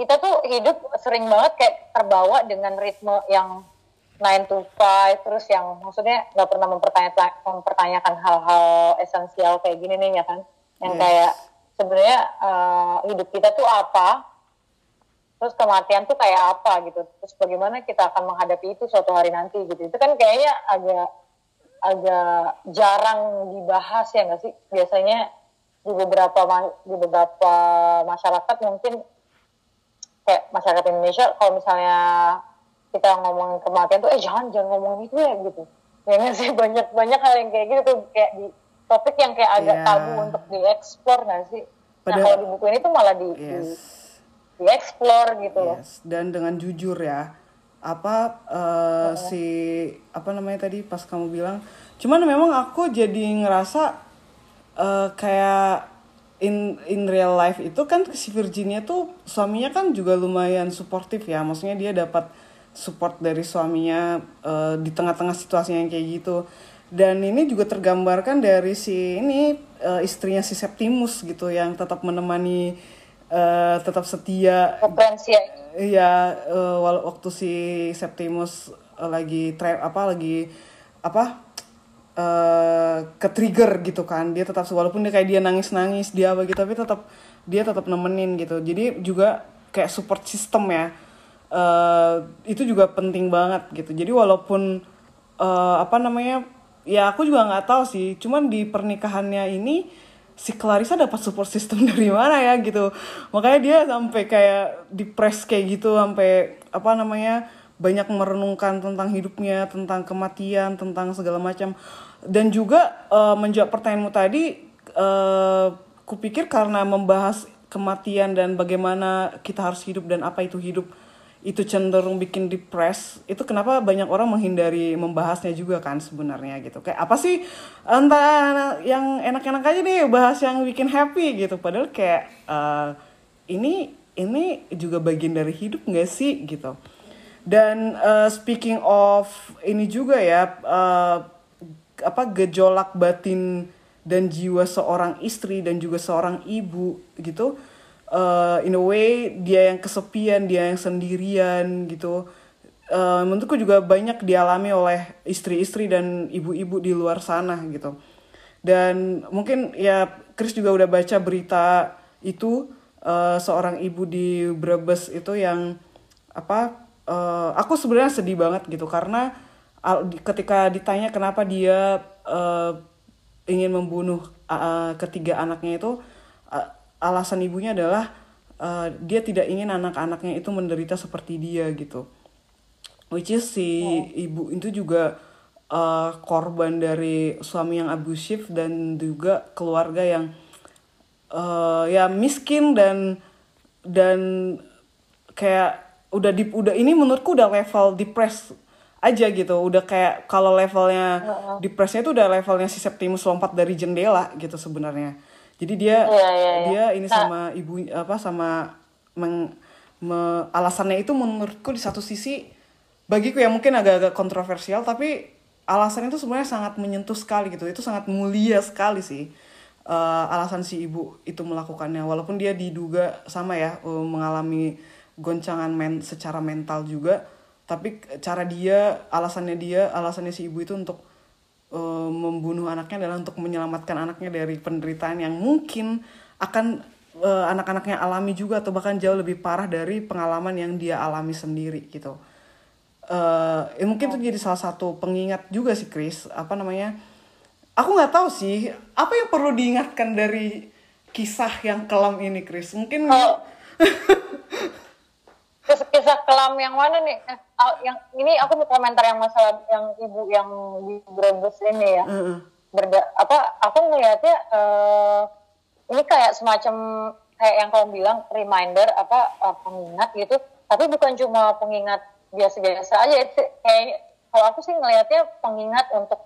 kita tuh hidup sering banget kayak terbawa dengan ritme yang 9 to 5 terus yang maksudnya nggak pernah mempertanyakan mempertanyakan hal-hal esensial kayak gini nih ya kan? Yang Yes. kayak sebenarnya uh, hidup kita tuh apa? Terus kematian tuh kayak apa gitu. Terus bagaimana kita akan menghadapi itu suatu hari nanti gitu. Itu kan kayaknya agak agak jarang dibahas ya nggak sih? Biasanya di beberapa di beberapa masyarakat mungkin kayak masyarakat Indonesia kalau misalnya kita ngomongin kematian tuh eh jangan jangan ngomongin itu ya gitu. Ya nggak sih? Banyak banyak hal yang kayak gitu tuh kayak di topik yang kayak agak Iya. tabu untuk dieksplor nggak sih? Nah Padahal- kalau di buku ini tuh malah di, di yes. dieksplor gitu loh. Yes, dan dengan jujur ya, apa eh, si apa namanya tadi pas kamu bilang, cuman memang aku jadi ngerasa eh, kayak in in real life itu kan si Virginia tuh suaminya kan juga lumayan suportif ya, maksudnya dia dapat support dari suaminya eh, di tengah-tengah situasi yang kayak gitu. Dan ini juga tergambarkan dari si ini eh, istrinya si Septimus gitu yang tetap menemani eh, tetap setia. Ya. Iya, wal- waktu si Septimus lagi tra apa lagi apa eh ke trigger gitu kan. Dia tetap walaupun dia kayak dia nangis nangis dia apa gitu tapi tetap dia tetap nemenin gitu. Jadi juga kayak support system ya. Eh itu juga penting banget gitu. Jadi walaupun eh, apa namanya ya aku juga nggak tahu sih. Cuman di pernikahannya ini si Clarissa dapat support system dari mana ya gitu. Makanya dia sampai kayak depres kayak gitu sampai apa namanya banyak merenungkan tentang hidupnya tentang kematian tentang segala macam dan juga eh, menjawab pertanyaanmu tadi eh kupikir karena membahas kematian dan bagaimana kita harus hidup dan apa itu hidup itu cenderung bikin depres itu kenapa banyak orang menghindari membahasnya juga kan sebenarnya gitu. Kayak apa sih? Entah yang enak-enak aja nih bahas yang bikin happy gitu. Padahal kayak eh, ini ini juga bagian dari hidup nggak sih gitu. Dan eh, speaking of ini juga ya eh, apa gejolak batin dan jiwa seorang istri dan juga seorang ibu gitu. Uh, in a way dia yang kesepian dia yang sendirian gitu. Uh, menurutku juga banyak dialami oleh istri-istri dan ibu-ibu di luar sana gitu. Dan mungkin ya Chris juga udah baca berita itu eh, seorang ibu di Brebes itu yang apa eh, aku sebenarnya sedih banget gitu karena ketika ditanya kenapa dia eh, ingin membunuh eh, ketiga anaknya itu eh, alasan ibunya adalah eh, dia tidak ingin anak-anaknya itu menderita seperti dia gitu. Which is si ibu itu juga uh, korban dari suami yang abusif dan juga keluarga yang uh, ya miskin dan dan kayak udah di udah ini menurutku udah level depres aja gitu. Udah kayak kalau levelnya depresnya itu udah levelnya si Septimus lompat dari jendela gitu sebenarnya. Jadi dia Iya, iya, iya. dia ini Nah. sama ibu apa sama meng, me- alasannya itu menurutku di satu sisi bagiku ya mungkin agak-agak kontroversial tapi alasan itu sebenarnya sangat menyentuh sekali gitu. Itu sangat mulia sekali sih eh, alasan si ibu itu melakukannya. Walaupun dia diduga sama ya eh, mengalami goncangan men secara mental juga tapi cara dia alasannya dia alasannya si ibu itu untuk eh, membunuh anaknya adalah untuk menyelamatkan anaknya dari penderitaan yang mungkin akan eh, anak-anaknya alami juga atau bahkan jauh lebih parah dari pengalaman yang dia alami sendiri gitu. Eh, ya mungkin itu jadi salah satu pengingat juga sih Chris apa namanya aku nggak tahu sih apa yang perlu diingatkan dari kisah yang kelam ini Chris mungkin kisah, kisah kelam yang mana nih? Ah, yang ini aku mau komentar yang masalah yang ibu yang di Brebes ini ya. Heeh. Berda, apa aku ngelihatnya eh, ini kayak semacam kayak yang kamu bilang reminder apa eh, pengingat gitu. Tapi bukan cuma pengingat biasa-biasa aja. Itu kayak kalau aku sih ngelihatnya pengingat untuk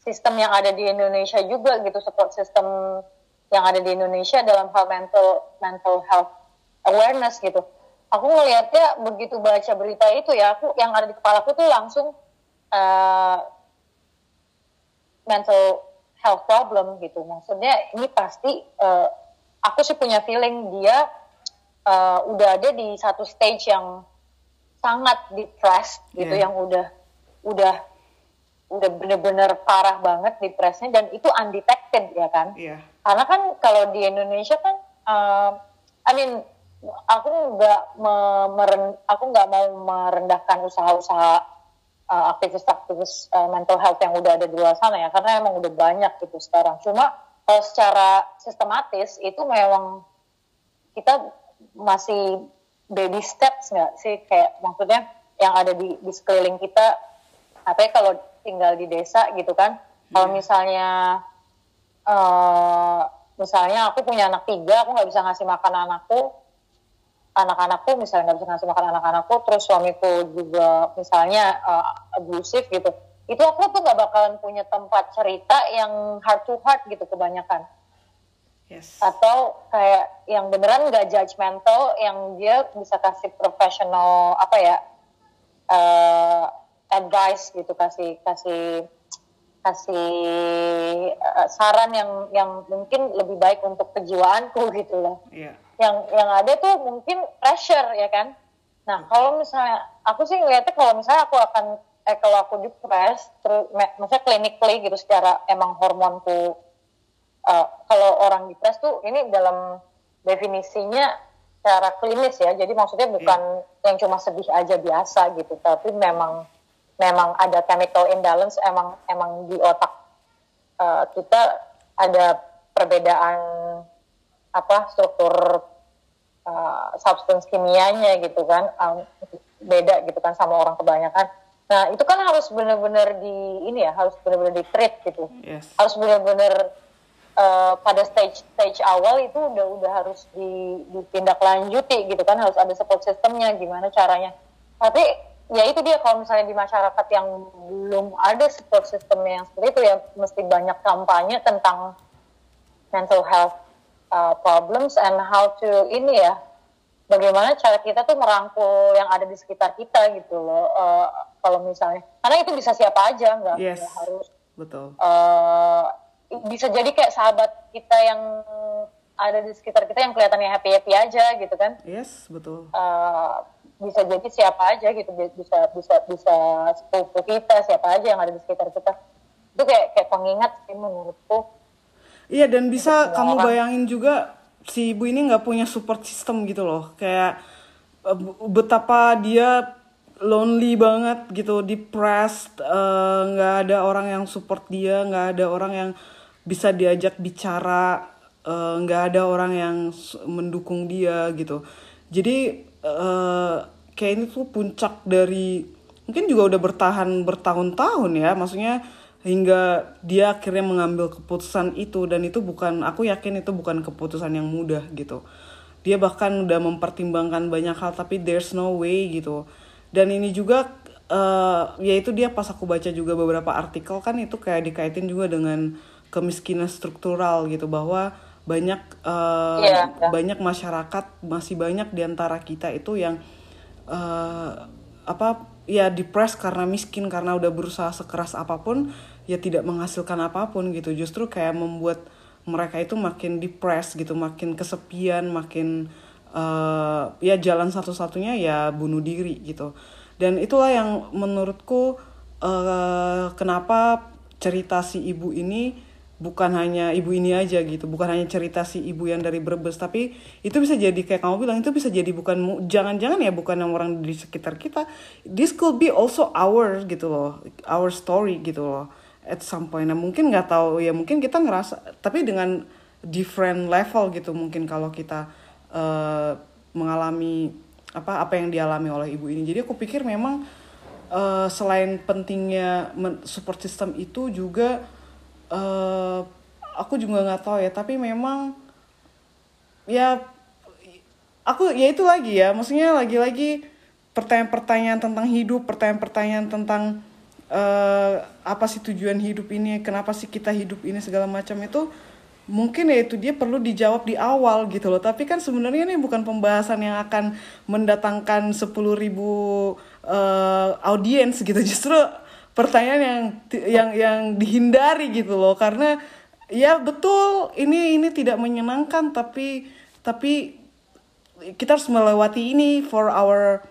sistem yang ada di Indonesia juga gitu support system yang ada di Indonesia dalam hal mental mental health awareness gitu. Aku ngelihatnya begitu baca berita itu ya, aku yang ada di kepalaku tuh langsung eh, mental health problem gitu. Maksudnya ini pasti eh, aku sih punya feeling dia eh, udah ada di satu stage yang sangat depressed gitu, Yeah. yang udah udah udah bener-bener parah banget depresnya dan itu undetected ya kan. Iya. Karena kan kalau di Indonesia kan, eh, I mean, aku nggak me- meren- aku nggak mau merendahkan usaha-usaha eh, aktivis-aktivis eh, mental health yang udah ada di luar sana ya, karena emang udah banyak gitu sekarang. Cuma kalau secara sistematis itu memang kita masih baby steps nggak sih? Kayak maksudnya yang ada di, di sekeliling kita apa ya kalau tinggal di desa gitu kan? Kalau misalnya eh misalnya aku punya anak tiga aku nggak bisa ngasih makan anakku anak-anakku misalnya nggak bisa ngasih makan anak-anakku terus suamiku juga misalnya eh, abusive gitu itu aku tuh nggak bakalan punya tempat cerita yang heart to heart gitu kebanyakan Yes. atau kayak yang beneran nggak judgmental yang dia bisa kasih professional apa ya eh, advice gitu kasih kasih kasih eh, saran yang yang mungkin lebih baik untuk kejiwaanku gitu loh Iya. Yang yang ada tuh mungkin pressure ya kan? Nah kalau misalnya aku sih ngeliatnya kalau misalnya aku akan eh kalau aku depres terus maksudnya clinically gitu secara emang hormonku eh, kalau orang depres tuh ini dalam definisinya secara klinis ya. Jadi maksudnya bukan yang cuma sedih aja biasa gitu tapi memang memang ada chemical imbalance emang emang di otak eh, kita ada perbedaan apa struktur uh, substance kimianya gitu kan um, beda gitu kan sama orang kebanyakan. Nah itu kan harus benar-benar di ini ya harus benar-benar di treat gitu. Yes. harus benar-benar uh, pada stage stage awal itu udah udah harus di, ditindaklanjuti gitu kan harus ada support systemnya gimana caranya. Tapi ya itu dia kalau misalnya di masyarakat yang belum ada support systemnya yang seperti itu ya mesti banyak kampanye tentang mental health uh, problems and how to ini ya bagaimana cara kita tuh merangkul yang ada di sekitar kita gitu loh Uh, kalau misalnya karena itu bisa siapa aja nggak Yes. nggak harus Betul. uh, bisa jadi kayak sahabat kita yang ada di sekitar kita yang kelihatannya happy happy aja gitu kan Yes, betul. Uh, bisa jadi siapa aja gitu bi- bisa bisa bisa sepupu kita siapa aja yang ada di sekitar kita itu kayak kayak pengingat sih menurutku Iya dan bisa kamu orang. bayangin juga si ibu ini nggak punya support system gitu loh. Kayak eh, betapa dia lonely banget gitu depressed eh, nggak ada orang yang support dia nggak ada orang yang bisa diajak bicara eh, nggak ada orang yang mendukung dia gitu. Jadi eh, kayak ini tuh puncak dari mungkin juga udah bertahan bertahun-tahun ya maksudnya hingga dia akhirnya mengambil keputusan itu dan itu bukan aku yakin itu bukan keputusan yang mudah gitu. Dia bahkan udah mempertimbangkan banyak hal tapi there's no way gitu. Dan ini juga eh yaitu dia pas aku baca juga beberapa artikel kan itu kayak dikaitin juga dengan kemiskinan struktural gitu. Bahwa banyak eh, Iya, iya. banyak masyarakat masih banyak di antara kita itu yang eh, apa ya depres karena miskin karena udah berusaha sekeras apa pun ya tidak menghasilkan apa pun gitu. Justru kayak membuat mereka itu makin depres gitu makin kesepian makin eh, ya jalan satu-satunya ya bunuh diri gitu. Dan itulah yang menurutku eh, kenapa cerita si ibu ini bukan hanya ibu ini aja gitu bukan hanya cerita si ibu yang dari Brebes tapi itu bisa jadi kayak kamu bilang itu bisa jadi bukan jangan-jangan ya bukan yang orang di sekitar kita. This could be also our gitu loh our story gitu loh at some point. Nah mungkin nggak tahu ya mungkin kita ngerasa tapi dengan different level gitu mungkin kalau kita eh, mengalami apa apa yang dialami oleh ibu ini. Jadi aku pikir memang eh, selain pentingnya support system itu juga eh aku juga nggak tahu ya tapi memang ya aku ya itu lagi ya maksudnya lagi-lagi pertanyaan-pertanyaan tentang hidup pertanyaan-pertanyaan tentang eh apa sih tujuan hidup ini kenapa sih kita hidup ini segala macam itu mungkin ya itu dia perlu dijawab di awal gitu loh. Tapi kan sebenarnya ini bukan pembahasan yang akan mendatangkan 10.000 ribu eh, audiens gitu. Justru pertanyaan yang yang yang dihindari gitu loh. Karena ya betul ini ini tidak menyenangkan tapi tapi kita harus melewati ini for our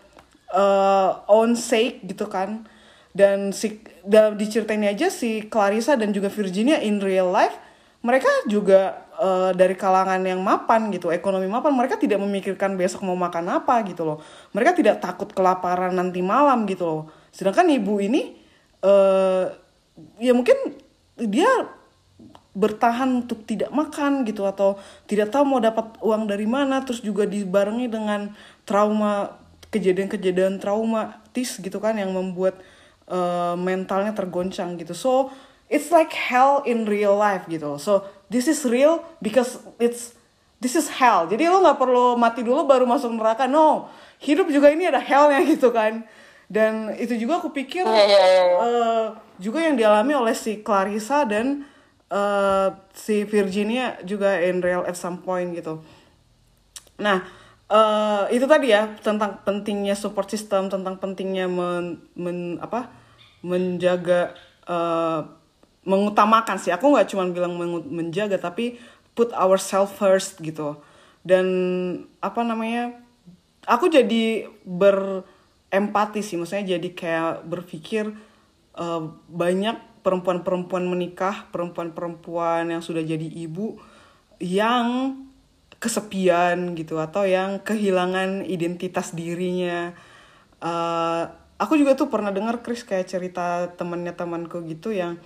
uh, own sake gitu kan. Dan si dalam diceritain aja si Clarissa dan juga Virginia in real life mereka juga uh, dari kalangan yang mapan gitu ekonomi mapan mereka tidak memikirkan besok mau makan apa gitu loh. Mereka tidak takut kelaparan nanti malam gitu loh. Sedangkan ibu ini uh, ya mungkin dia bertahan untuk tidak makan gitu atau tidak tahu mau dapat uang dari mana terus juga dibarengi dengan trauma kejadian-kejadian traumatis gitu kan yang membuat uh, mentalnya tergoncang gitu. So it's like hell in real life gitu. So this is real because it's this is hell. Jadi lo nggak perlu mati dulu baru masuk neraka. No hidup juga ini ada hellnya gitu kan dan itu juga aku pikir iya, iya, iya. eh, juga yang dialami oleh si Clarissa dan eh, si Virginia juga in real at some point gitu. Nah, eh, itu tadi ya tentang pentingnya support system, tentang pentingnya men, men- apa menjaga eh, mengutamakan sih. Aku nggak cuma bilang menjaga tapi put ourselves first gitu. Dan apa namanya? Aku jadi berempati sih, maksudnya jadi kayak berpikir eh, banyak perempuan-perempuan menikah, perempuan-perempuan yang sudah jadi ibu yang kesepian gitu atau yang kehilangan identitas dirinya. Eh, aku juga tuh pernah dengar Chris kayak cerita temannya temanku gitu yang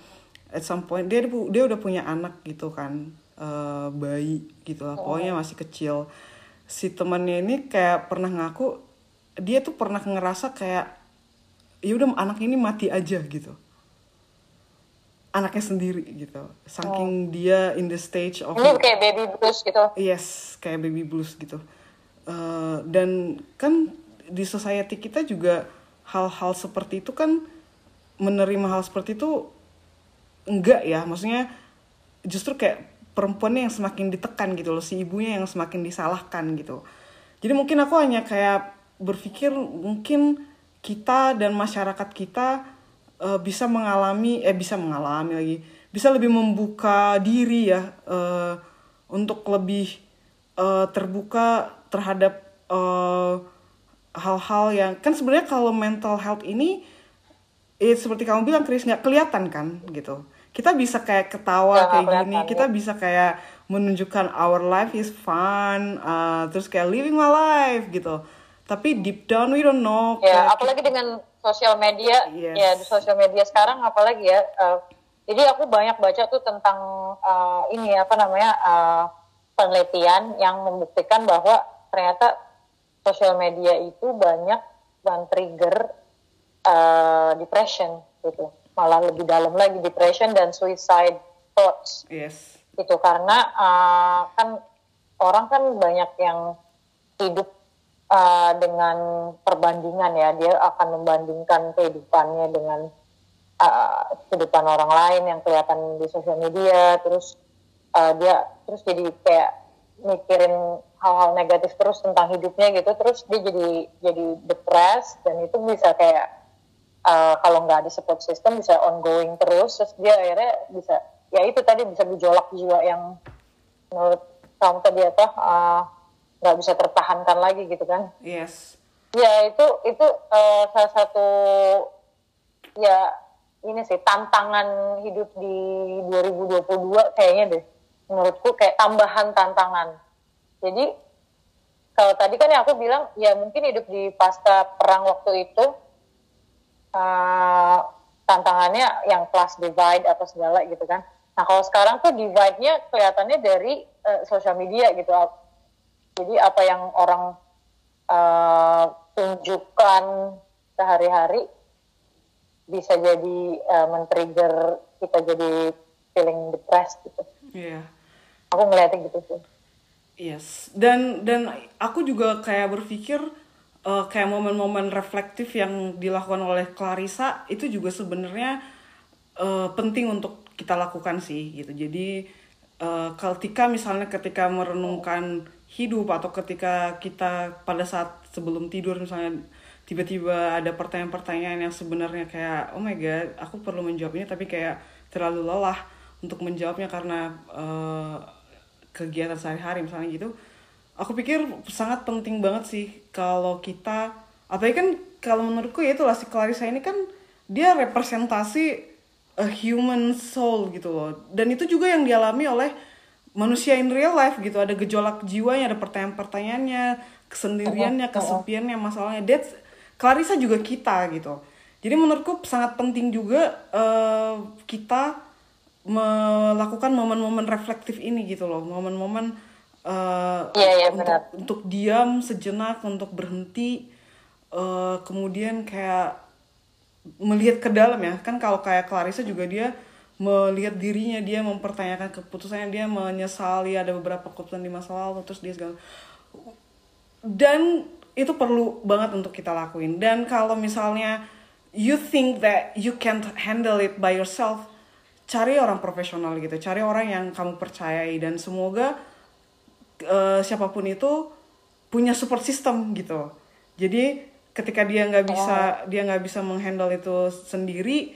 at some point dia dia udah punya anak gitu kan eh, bayi gitu lah. Pokoknya masih kecil. Si temannya ini kayak pernah ngaku dia tuh pernah ngerasa kayak ya udah anak ini mati aja gitu anaknya sendiri gitu saking dia in the stage of Ini kayak baby blues gitu. Yes, kayak baby blues gitu. Eh, dan kan di society kita juga hal-hal seperti itu kan menerima hal seperti itu enggak ya, maksudnya justru kayak perempuannya yang semakin ditekan gitu loh, si ibunya yang semakin disalahkan gitu. Jadi mungkin aku hanya kayak berpikir mungkin kita dan masyarakat kita eh, bisa mengalami eh bisa mengalami lagi bisa lebih membuka diri ya eh, untuk lebih eh, terbuka terhadap eh, hal-hal yang kan sebenarnya kalau mental health ini eh, seperti kamu bilang Chris nggak kelihatan kan gitu kita bisa kayak ketawa Nggak kayak gini ya. kita bisa kayak menunjukkan our life is fun uh, terus kayak living my life gitu tapi deep down we don't know ya kayak- apalagi dengan sosial media. Yes. ya di sosial media sekarang apalagi ya eh, jadi aku banyak baca tuh tentang eh, ini apa namanya eh, penelitian yang membuktikan bahwa ternyata sosial media itu banyak dan trigger eh, depression gitu. Malah lebih dalam lagi depression dan suicide thoughts. Yes. Itu karena uh, kan orang kan banyak yang hidup uh, dengan perbandingan ya dia akan membandingkan kehidupannya dengan uh, kehidupan orang lain yang kelihatan di sosial media terus uh, dia terus jadi kayak mikirin hal-hal negatif terus tentang hidupnya gitu terus dia jadi jadi depres dan itu bisa kayak uh, kalau nggak ada support system bisa ongoing terus terus dia akhirnya bisa ya itu tadi bisa gejolak jiwa yang menurut kamu tadi apa uh, nggak bisa tertahankan lagi gitu kan. Yes. Ya itu itu uh, salah satu ya ini sih tantangan hidup di 2022 kayaknya deh menurutku kayak tambahan tantangan. Jadi kalau tadi kan yang aku bilang ya mungkin hidup di pasca perang waktu itu uh, tantangannya yang class divide atau segala gitu kan. Nah kalau sekarang tuh divide-nya kelihatannya dari uh, sosial media gitu jadi apa yang orang uh, tunjukkan sehari-hari bisa jadi uh, men-trigger kita jadi feeling depressed gitu. iya Aku ngeliatnya gitu sih. Yes, dan dan aku juga kayak berpikir uh, kayak momen-momen reflektif yang dilakukan oleh Clarissa itu juga sebenarnya uh, penting untuk kita lakukan sih gitu. Jadi uh, ketika misalnya ketika merenungkan hidup atau ketika kita pada saat sebelum tidur misalnya tiba-tiba ada pertanyaan-pertanyaan yang sebenarnya kayak oh my god aku perlu menjawab ini tapi kayak terlalu lelah untuk menjawabnya karena uh, kegiatan sehari-hari misalnya gitu aku pikir sangat penting banget sih kalau kita apalagi kan kalau menurutku ya itulah si Clarissa ini kan dia representasi a human soul gitu loh. Dan itu juga yang dialami oleh manusia in real life gitu ada gejolak jiwanya ada pertanyaan-pertanyaannya kesendiriannya kesepiannya masalahnya. That's Clarissa juga kita gitu. Jadi menurutku sangat penting juga eh, kita melakukan momen-momen reflektif ini gitu loh. Momen-momen eh, Iya, iya, untuk benar. untuk diam sejenak untuk berhenti eh, kemudian kayak melihat ke dalam ya. Kan kalau kayak Clarissa juga dia melihat dirinya dia mempertanyakan keputusannya dia menyesali ada beberapa keputusan di masa lalu terus dia segala. Dan itu perlu banget untuk kita lakuin. Dan kalau misalnya you think that you can't handle it by yourself cari orang profesional gitu. Cari orang yang kamu percayai. Dan semoga eh, siapa pun itu punya support system gitu. Jadi ketika dia nggak bisa dia nggak bisa menghandle itu sendiri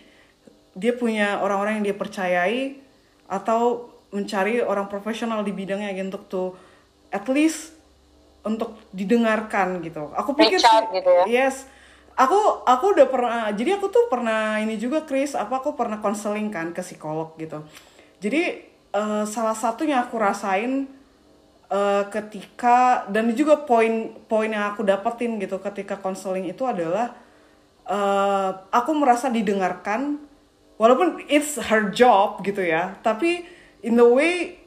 dia punya orang-orang yang dia percayai atau mencari orang profesional di bidangnya gitu, untuk tuh at least untuk didengarkan gitu. Aku pikir Reach out sih- gitu ya. yes. Aku aku udah pernah jadi aku tuh pernah ini juga Chris apa aku pernah konseling kan ke psikolog gitu. Jadi eh, salah satu yang aku rasain eh, ketika dan juga poin poin yang aku dapetin gitu ketika konseling itu adalah eh, aku merasa didengarkan walaupun it's her job gitu ya tapi in the way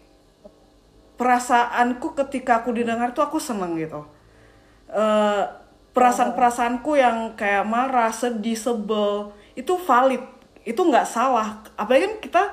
perasaanku ketika aku didengar tuh aku seneng gitu Eh, perasaan-perasaanku yang kayak marah, sedih, sebel itu valid, itu nggak salah. Apalagi kan kita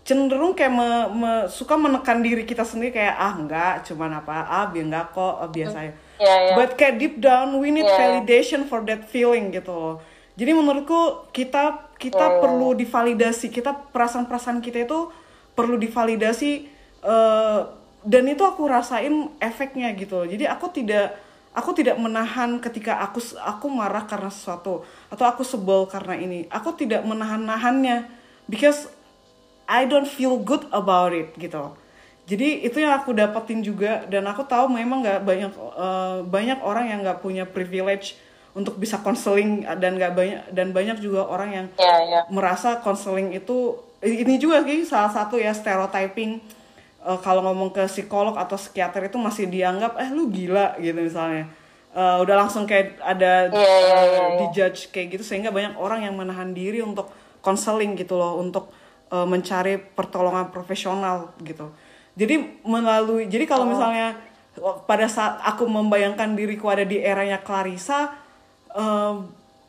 cenderung kayak me- me- suka menekan diri kita sendiri kayak ah nggak, cuman apa, ah biar nggak kok, ah, biasa ya. Iya, iya. But kayak deep down we need Iya. validation for that feeling gitu loh. Jadi menurutku kita kita iya. perlu divalidasi, kita perasaan-perasaan kita itu perlu divalidasi eh, dan itu aku rasain efeknya gitu. Jadi aku tidak aku tidak menahan ketika aku aku marah karena sesuatu atau aku sebel karena ini. Aku tidak menahan-nahannya because I don't feel good about it gitu. Jadi itu yang aku dapetin juga dan aku tahu memang nggak banyak eh, banyak orang yang nggak punya privilege untuk bisa konseling dan nggak banyak dan banyak juga orang yang Iya, iya. merasa konseling itu ini juga sih salah satu ya stereotyping eh, kalau ngomong ke psikolog atau psikiater itu masih dianggap eh lu gila gitu misalnya Eh, udah langsung kayak ada Iya, iya, eh, iya, iya. dijudge kayak gitu sehingga banyak orang yang menahan diri untuk konseling gitu loh untuk eh, mencari pertolongan profesional gitu jadi melalui jadi kalau misalnya oh, pada saat aku membayangkan diriku ada di eranya Clarissa eh,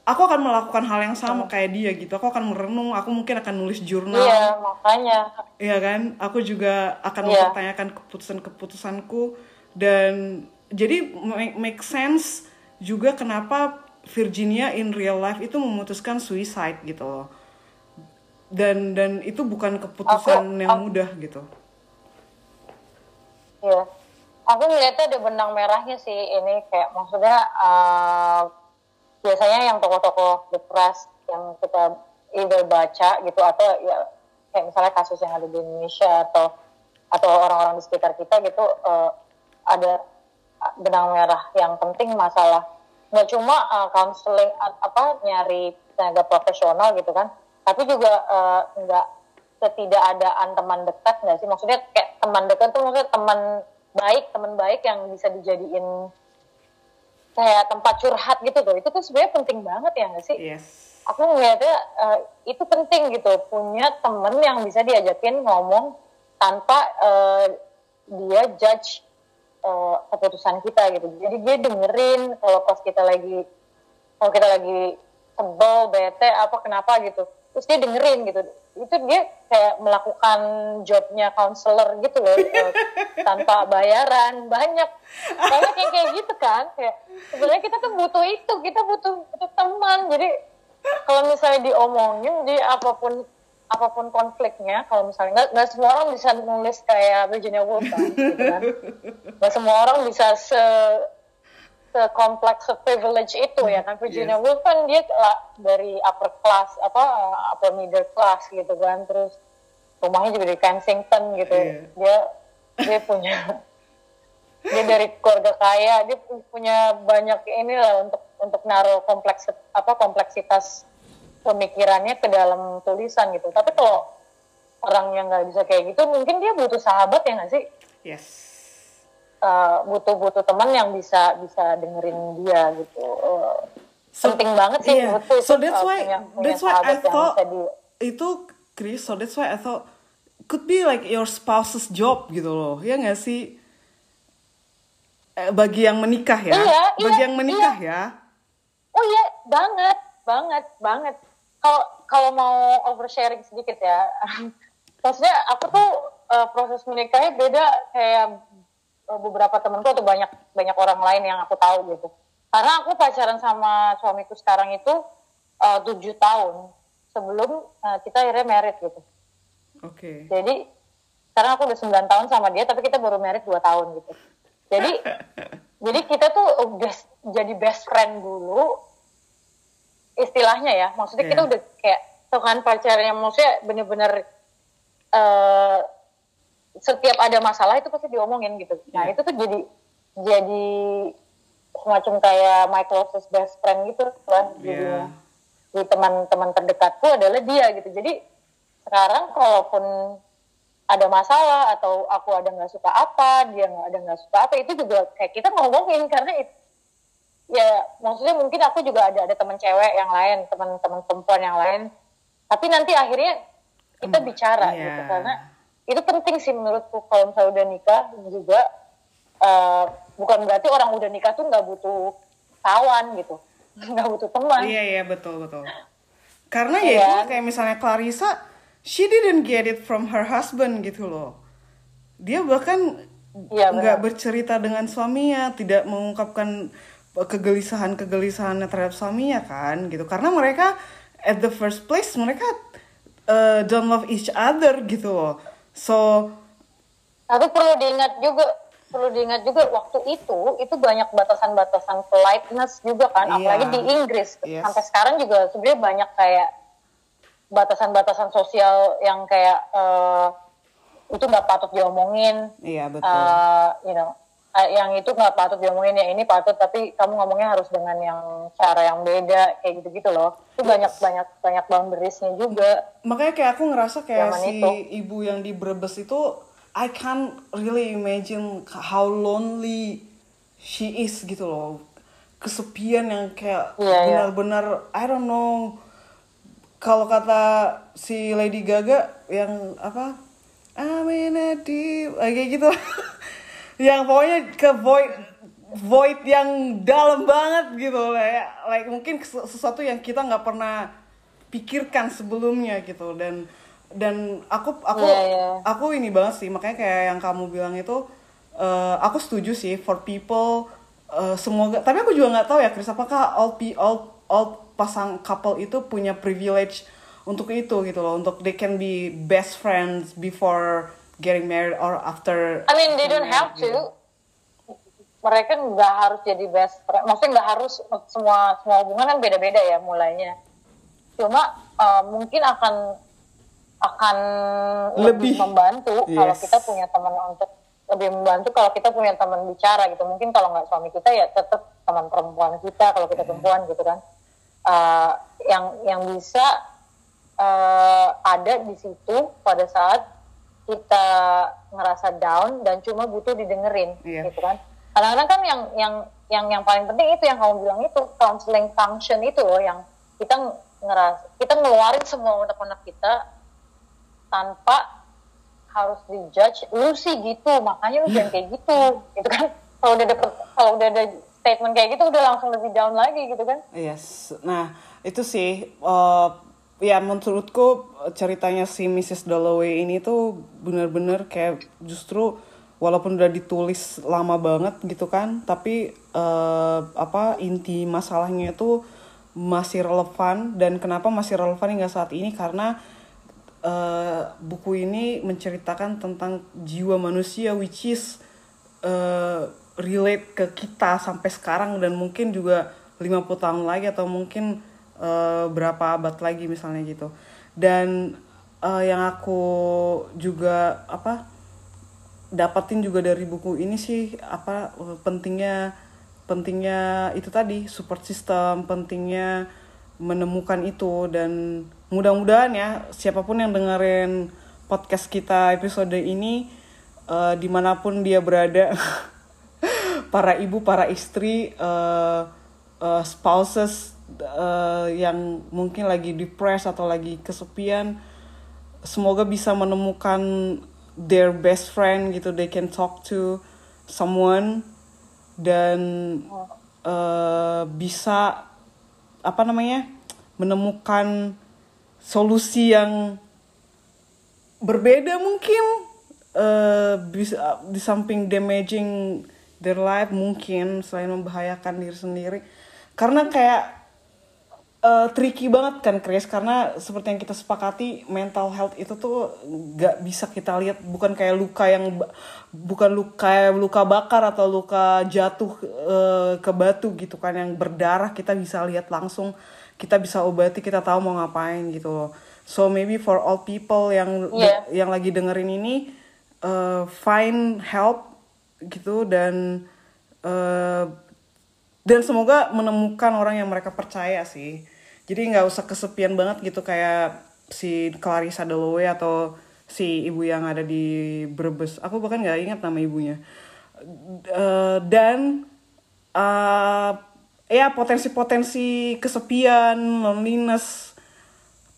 aku akan melakukan hal yang sama kayak dia gitu aku akan merenung aku mungkin akan nulis jurnal iya makanya Iya kan, aku juga akan Iya. mempertanyakan keputusan-keputusanku dan jadi make, make sense juga kenapa Virginia in real life itu memutuskan suicide gitu loh. Dan dan itu bukan keputusan Aku- yang aku- mudah gitu. Iya. Aku ngeliatnya ada benang merahnya sih ini kayak maksudnya eh, biasanya yang tokoh-tokoh depressed yang kita either baca gitu atau ya kayak misalnya kasus yang ada di Indonesia atau atau orang-orang di sekitar kita gitu eh, ada benang merah yang penting masalah. Nggak cuma eh, counseling a- apa nyari tenaga profesional gitu kan tapi juga eh, nggak ketidakadaan teman dekat nggak sih? Maksudnya kayak teman dekat tuh maksudnya teman baik teman baik yang bisa dijadiin kayak tempat curhat gitu tuh itu tuh sebenarnya penting banget ya nggak sih? Yes. aku ngeliatnya eh, itu penting gitu. Punya temen yang bisa diajakin ngomong tanpa eh, dia judge eh, keputusan kita gitu. Jadi dia dengerin kalau pas kita lagi kalau kita lagi sebel bete apa kenapa gitu. Terus dia dengerin gitu itu dia kayak melakukan jobnya counselor gitu loh eh, tanpa bayaran banyak. Banyak yang kayak gitu kan kayak sebenarnya kita tuh butuh itu kita butuh butuh teman. Jadi kalau misalnya diomongin di apa pun apa pun konfliknya kalau misalnya nggak nggak semua orang bisa nulis kayak Virginia Woolf kan gitu kan. Nggak semua orang bisa se sekompleks privilege itu ya kan Virginia Yes. Woolf kan dia lah dari upper class apa upper middle class gitu kan terus rumahnya juga di Kensington gitu Iya. dia dia punya dia dari keluarga kaya dia pu- punya banyak inilah untuk untuk naruh kompleks apa kompleksitas pemikirannya ke dalam tulisan gitu tapi kalau orang yang nggak bisa kayak gitu mungkin dia butuh sahabat ya nggak sih Yes. Eh, butuh-butuh teman yang bisa bisa dengerin dia gitu Eh, So- penting banget sih iya. menurutku itu So that's eh, why punya, punya that's why I thought di itu Chris, so that's why I thought could be like your spouse's job gitu loh. Ya nggak sih? Bagi yang menikah ya. Iya, bagi iya, yang menikah ya. Oh iya, banget, banget, banget. Kalau kalau mau oversharing sedikit ya, maksudnya aku tuh eh, proses menikahnya beda kayak beberapa temenku atau banyak banyak orang lain yang aku tahu gitu. Karena aku pacaran sama suamiku sekarang itu eh, tujuh tahun sebelum eh, kita akhirnya married gitu. Oke. Jadi sekarang aku udah 9 tahun sama dia, tapi kita baru married 2 tahun gitu. Jadi jadi kita tuh udah jadi best friend dulu, istilahnya ya. Maksudnya kita Iya. udah kayak Tuhan pacarnya, maksudnya bener-bener eh, setiap ada masalah itu pasti diomongin gitu. Nah Iya. itu tuh jadi jadi semacam kayak my closest best friend gitu lah jadinya Iya. di teman-teman terdekatku adalah dia gitu. Jadi sekarang kalaupun ada masalah atau aku ada nggak suka apa, dia nggak ada nggak suka apa, itu juga kayak kita ngomongin karena it- ya maksudnya mungkin aku juga ada ada teman cewek yang lain, teman-teman perempuan yang lain, tapi nanti akhirnya kita Hmm, bicara iya. gitu karena itu penting sih menurutku kalau misalnya udah nikah juga eh, bukan berarti orang udah nikah tuh nggak butuh kawan gitu, nggak butuh teman. Iya iya betul betul. Karena ya Iya. itu kayak misalnya Clarissa, she didn't get it from her husband gitu loh. Dia bahkan Iya, nggak benar. bercerita dengan suaminya, tidak mengungkapkan kegelisahan-kegelisahannya terhadap suaminya kan gitu. Karena mereka at the first place mereka uh, don't love each other gitu loh. So Tapi perlu diingat juga, perlu diingat juga waktu itu itu banyak batasan-batasan politeness juga kan, Iya. apalagi di Inggris. Yes. Sampai sekarang juga sebenarnya banyak kayak batasan-batasan sosial yang kayak eh, itu nggak patut diomongin, iya betul. eh, you know, yang itu nggak patut diomongin ya ini patut, tapi kamu ngomongnya harus dengan yang cara yang beda kayak gitu-gitu loh. Itu banyak banyak banyak boundariesnya juga. makanya kayak aku ngerasa kayak Zaman si itu. ibu yang di Brebes itu I can't really imagine how lonely she is gitu loh kesepian yang kayak Iya, iya. benar-benar I don't know kalau kata si Lady Gaga yang apa I'm in a deep kayak gitu yang pokoknya ke void void yang dalam banget gitu. Kayak like mungkin sesuatu yang kita nggak pernah pikirkan sebelumnya gitu. Dan dan aku aku Iya, iya. aku ini banget sih. Makanya kayak yang kamu bilang itu eh, aku setuju sih for people eh, semoga tapi aku juga nggak tahu ya Chris apakah all all all pasang couple itu punya privilege untuk itu gitu loh. Untuk they can be best friends before getting married or after I mean they don't have to. Mereka nggak harus jadi best friend. Maksudnya nggak harus semua semua hubungan kan beda-beda ya mulainya. Cuma uh, mungkin akan akan lebih, Lebih. membantu kalau Yes. kita punya teman untuk lebih membantu kalau kita punya teman bicara gitu. Mungkin kalau nggak suami kita ya tetap teman perempuan kita kalau kita perempuan gitu kan. Uh, yang yang bisa uh, ada di situ pada saat kita ngerasa down dan cuma butuh didengerin Iya. gitu kan. Kadang-kadang kan yang yang yang yang paling penting itu yang kamu bilang itu counseling function itu loh yang kita ngeras kita ngeluarin semua unek-unek kita tanpa harus dijudge lu sih gitu makanya lu jangan kayak gitu gitu kan. Kalau udah dapet kalau udah ada statement kayak gitu udah langsung lebih down lagi gitu kan. Yes, nah itu sih eh, ya menurutku ceritanya si Mrs. Dalloway ini tuh bener-bener kayak justru walaupun udah ditulis lama banget gitu kan, tapi eh, apa inti masalahnya itu masih relevan dan kenapa masih relevan hingga saat ini karena eh, buku ini menceritakan tentang jiwa manusia which is eh, relate ke kita sampai sekarang dan mungkin juga 50 tahun lagi atau mungkin eh, berapa abad lagi misalnya gitu. Dan eh, yang aku juga apa dapatin juga dari buku ini sih apa pentingnya pentingnya itu tadi support system pentingnya menemukan itu dan mudah-mudahan ya siapa pun yang dengerin podcast kita episode ini eh, di mana pun dia berada para ibu para istri eh, eh, spouses eh, yang mungkin lagi depressed atau lagi kesepian semoga bisa menemukan their best friend gitu. They can talk to someone dan eh, bisa apa namanya menemukan solusi yang berbeda mungkin. Eh, bisa di samping damaging their life mungkin selain membahayakan diri sendiri. Karena kayak eh, tricky banget kan Chris karena seperti yang kita sepakati mental health itu tuh nggak bisa kita lihat. Bukan kayak luka yang bukan luka luka bakar atau luka jatuh eh, ke batu gitu kan yang berdarah kita bisa lihat langsung. Kita bisa obati kita tahu mau ngapain gitu loh. So maybe for all people yang Iya. yang lagi dengerin ini eh, find help gitu dan eh, dan semoga menemukan orang yang mereka percaya sih jadi nggak usah kesepian banget gitu kayak si Clarissa Dalloway atau si ibu yang ada di Brebes. Aku bahkan nggak ingat nama ibunya. Eh, dan eh, ya potensi-potensi kesepian loneliness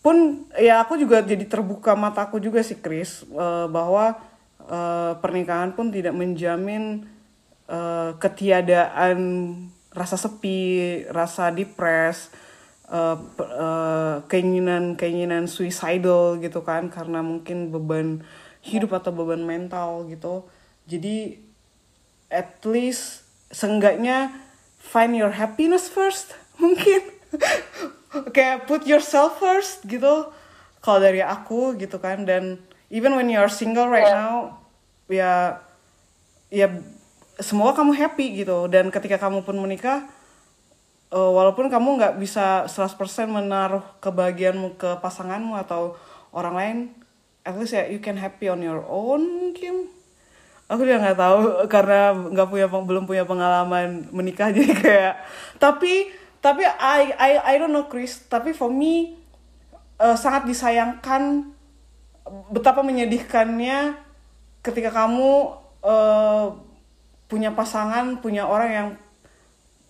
pun ya aku juga jadi terbuka mataku juga sih Chris eh, bahwa eh, pernikahan pun tidak menjamin eh, ketiadaan rasa sepi, rasa depres, eh, pe- eh, keinginan-keinginan suicidal gitu kan karena mungkin beban hidup atau beban mental gitu. Jadi at least seenggaknya find your happiness first mungkin kayak put yourself first gitu kalau dari aku gitu kan dan even when you are single right Yeah. now ya ya semoga kamu happy gitu dan ketika kamu pun menikah eh, walaupun kamu nggak bisa 100% menaruh kebahagiaanmu ke pasanganmu atau orang lain at least ya you can happy on your own mungkin. Aku juga nggak tahu karena nggak punya belum punya pengalaman menikah jadi kayak tapi tapi I I I don't know Chris. Tapi for me eh, sangat disayangkan betapa menyedihkannya ketika kamu eh, punya pasangan punya orang yang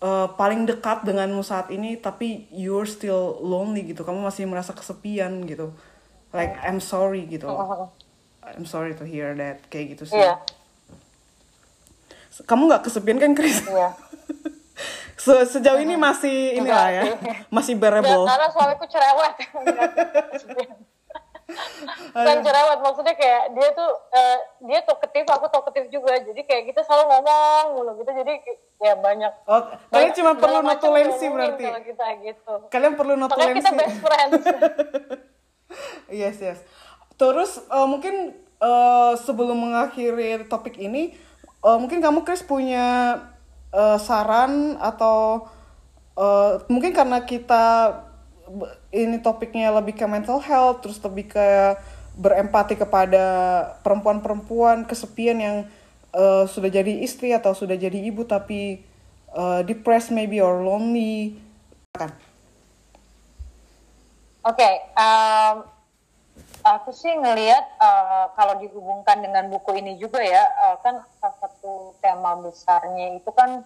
eh, paling dekat denganmu saat ini tapi you're still lonely gitu. Kamu masih merasa kesepian gitu. Like I'm sorry gitu. I'm sorry to hear that. Kayak gitu sih. Iya, kamu nggak kesepian kan Chris? Iya. Se- sejauh ini masih inilah ya. Enggak masih Enggak, bearable karena suamiku cerewet. Bukan cerewet, maksudnya kayak dia tuh eh, dia talkative, aku talkative juga. Jadi kayak kita selalu ngomong mulu gitu. Jadi ya banyak. oh kalian cuma perlu notulensi berarti Kalau kita gitu. kalian perlu Makanya notulensi kita best friends. Yes, yes. Terus eh, mungkin eh, sebelum mengakhiri topik ini, eh, mungkin kamu Chris punya eh, saran atau eh, mungkin karena kita ini topiknya lebih ke mental health, terus lebih ke berempati kepada perempuan-perempuan kesepian yang eh, sudah jadi istri atau sudah jadi ibu tapi eh, depressed maybe or lonely. Kan? Oke, em, aku sih ngelihat eh, kalau dihubungkan dengan buku ini juga ya, eh, kan salah satu tema besarnya itu kan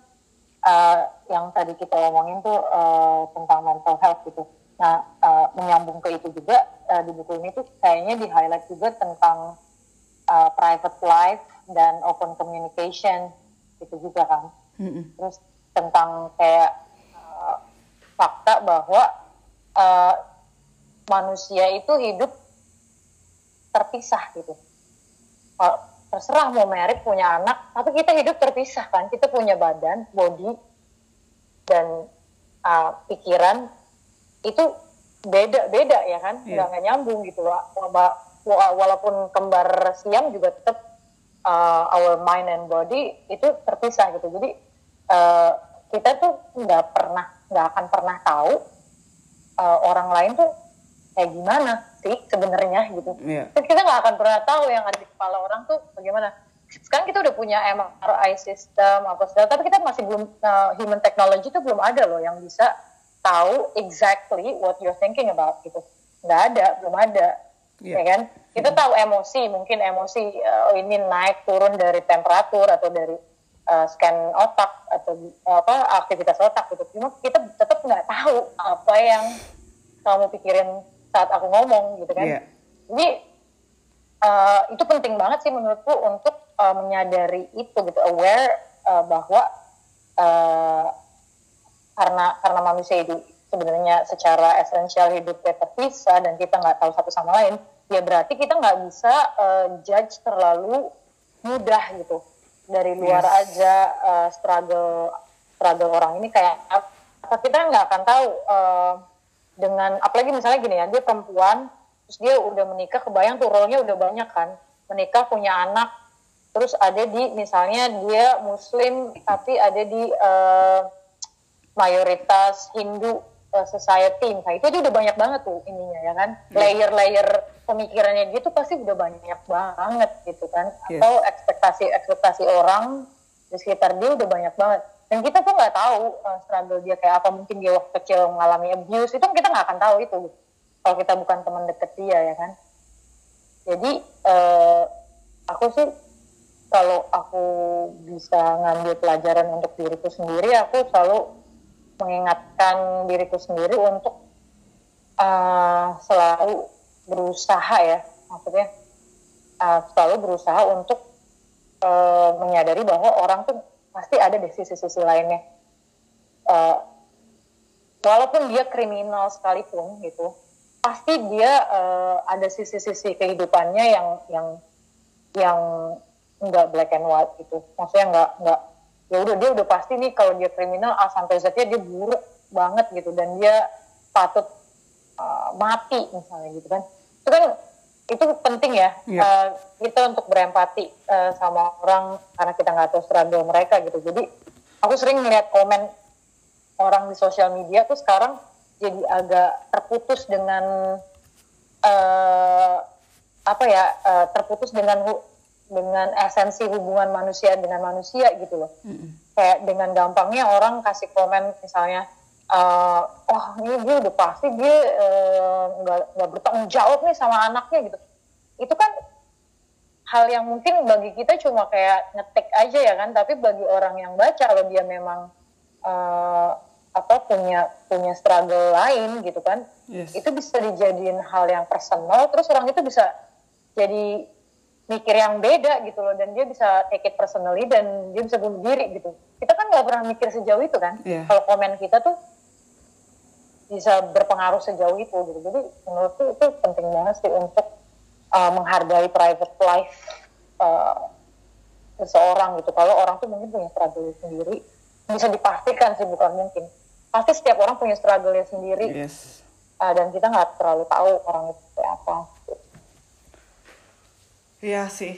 eh, yang tadi kita omongin tuh eh, tentang mental health gitu. Nah, eh, menyambung ke itu juga eh, di buku ini tuh kayaknya di highlight juga tentang eh, private life dan open communication gitu juga kan Mm-mm. terus tentang kayak uh, fakta bahwa uh, manusia itu hidup terpisah gitu. Kalau terserah mau merit punya anak, tapi kita hidup terpisah kan. Kita punya badan, body, dan uh, pikiran itu beda-beda ya kan, Iya. nggak nggak nyambung gitu loh. Wala- wa- Walaupun kembar siam juga tetap uh, our mind and body itu terpisah gitu. Jadi uh, kita tuh nggak pernah, nggak akan pernah tahu uh, orang lain tuh kayak gimana sih sebenarnya gitu. Iya. Terus kita nggak akan pernah tahu yang ada di kepala orang tuh bagaimana. Sekarang kita udah punya MRI system apa segala, tapi kita masih belum uh, human technology itu belum ada loh yang bisa tahu exactly what you're thinking about gitu. Nggak ada, belum ada, Iya. ya kan? Kita tahu emosi, mungkin emosi uh, ini naik turun dari temperatur atau dari uh, scan otak atau uh, apa aktivitas otak gitu. Cuma kita tetap nggak tahu apa yang kamu pikirin saat aku ngomong gitu kan. Iya. Jadi uh, itu penting banget sih menurutku untuk uh, menyadari itu gitu, aware uh, bahwa uh, karena karena manusia itu sebenarnya secara esensial hidupnya terpisah dan kita nggak tahu satu sama lain, ya berarti kita nggak bisa uh, judge terlalu mudah gitu dari luar Yes. aja uh, struggle struggle orang ini kayak apa kita nggak akan tahu uh, dengan apalagi misalnya gini ya dia perempuan terus dia udah menikah kebayang tuh role-nya udah banyak kan menikah punya anak terus ada di misalnya dia muslim tapi ada di eh, mayoritas Hindu eh, society misalnya itu aja udah banyak banget tuh ininya ya kan? Layer-layer pemikirannya dia tuh pasti udah banyak banget gitu kan? Yes. atau ekspektasi ekspektasi orang di sekitar dia udah banyak banget. Dan kita tuh nggak tahu eh, struggle dia kayak apa. Mungkin dia waktu kecil mengalami abuse. Itu kita nggak akan tahu itu. Kalau kita bukan teman deket dia ya kan? Jadi eh, aku sih kalau aku bisa ngambil pelajaran untuk diriku sendiri aku selalu mengingatkan diriku sendiri untuk eh, selalu berusaha ya. Maksudnya eh, selalu berusaha untuk eh, menyadari bahwa orang tuh pasti ada di sisi-sisi lainnya. Eh, walaupun dia kriminal sekalipun gitu pasti dia eh, ada sisi-sisi kehidupannya yang yang yang nggak black and white gitu. Maksudnya nggak nggak ya udah dia udah pasti nih kalau dia kriminal A sampai Z dia buruk banget gitu. Dan dia patut uh, mati misalnya gitu kan. Itu kan itu penting ya Iya. uh, kita untuk berempati uh, sama orang karena kita nggak tahu struggle mereka gitu. Jadi aku sering melihat komen orang di sosial media tuh sekarang jadi agak terputus dengan eh apa ya eh, terputus dengan dengan esensi hubungan manusia dengan manusia gitu loh. Kayak dengan gampangnya orang kasih komen misalnya eh oh ini dia udah pasti dia eh, nggak nggak bertanggung jawab nih sama anaknya gitu. Itu kan hal yang mungkin bagi kita cuma kayak ngetik aja ya kan tapi bagi orang yang baca kalau dia memang uh, apa punya punya struggle lain gitu kan Yes. itu bisa dijadiin hal yang personal terus orang itu bisa jadi mikir yang beda gitu loh dan dia bisa take it personally dan dia bisa bunuh diri gitu. Kita kan nggak pernah mikir sejauh itu kan. Iya. kalau komen kita tuh bisa berpengaruh sejauh itu gitu. Jadi menurutku itu penting banget sih untuk uh, menghargai private life uh, seseorang gitu. Kalau orang tuh mungkin punya struggle sendiri bisa dipastikan sih bukan mungkin. Pasti setiap orang punya struggle sendiri. Yes. uh, dan kita nggak terlalu tahu orang itu kayak apa Iya sih.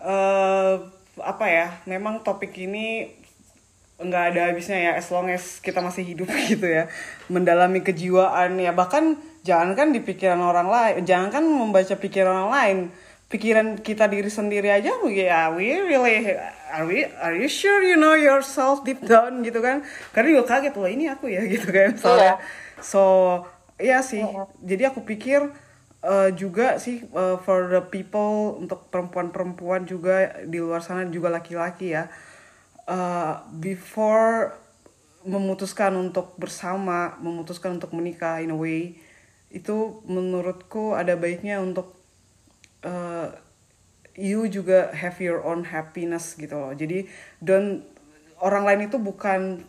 Eh apa ya? Memang topik ini nggak ada habisnya ya as long as kita masih hidup gitu ya. Mendalami kejiwaan ya. Bahkan jangankan di pikiran orang lain jangankan membaca pikiran orang lain. Pikiran kita diri sendiri aja ya we really are we are you sure you know yourself deep down gitu kan? Karena juga kaget loh ini aku ya gitu kan soalnya so iya sih. Jadi aku pikir eh, juga sih eh, for the people untuk perempuan-perempuan juga di luar sana juga laki-laki ya. Eh, before memutuskan untuk bersama memutuskan untuk menikah in a way itu menurutku ada baiknya untuk eh, you juga have your own happiness gitu loh. Jadi don't orang lain itu bukan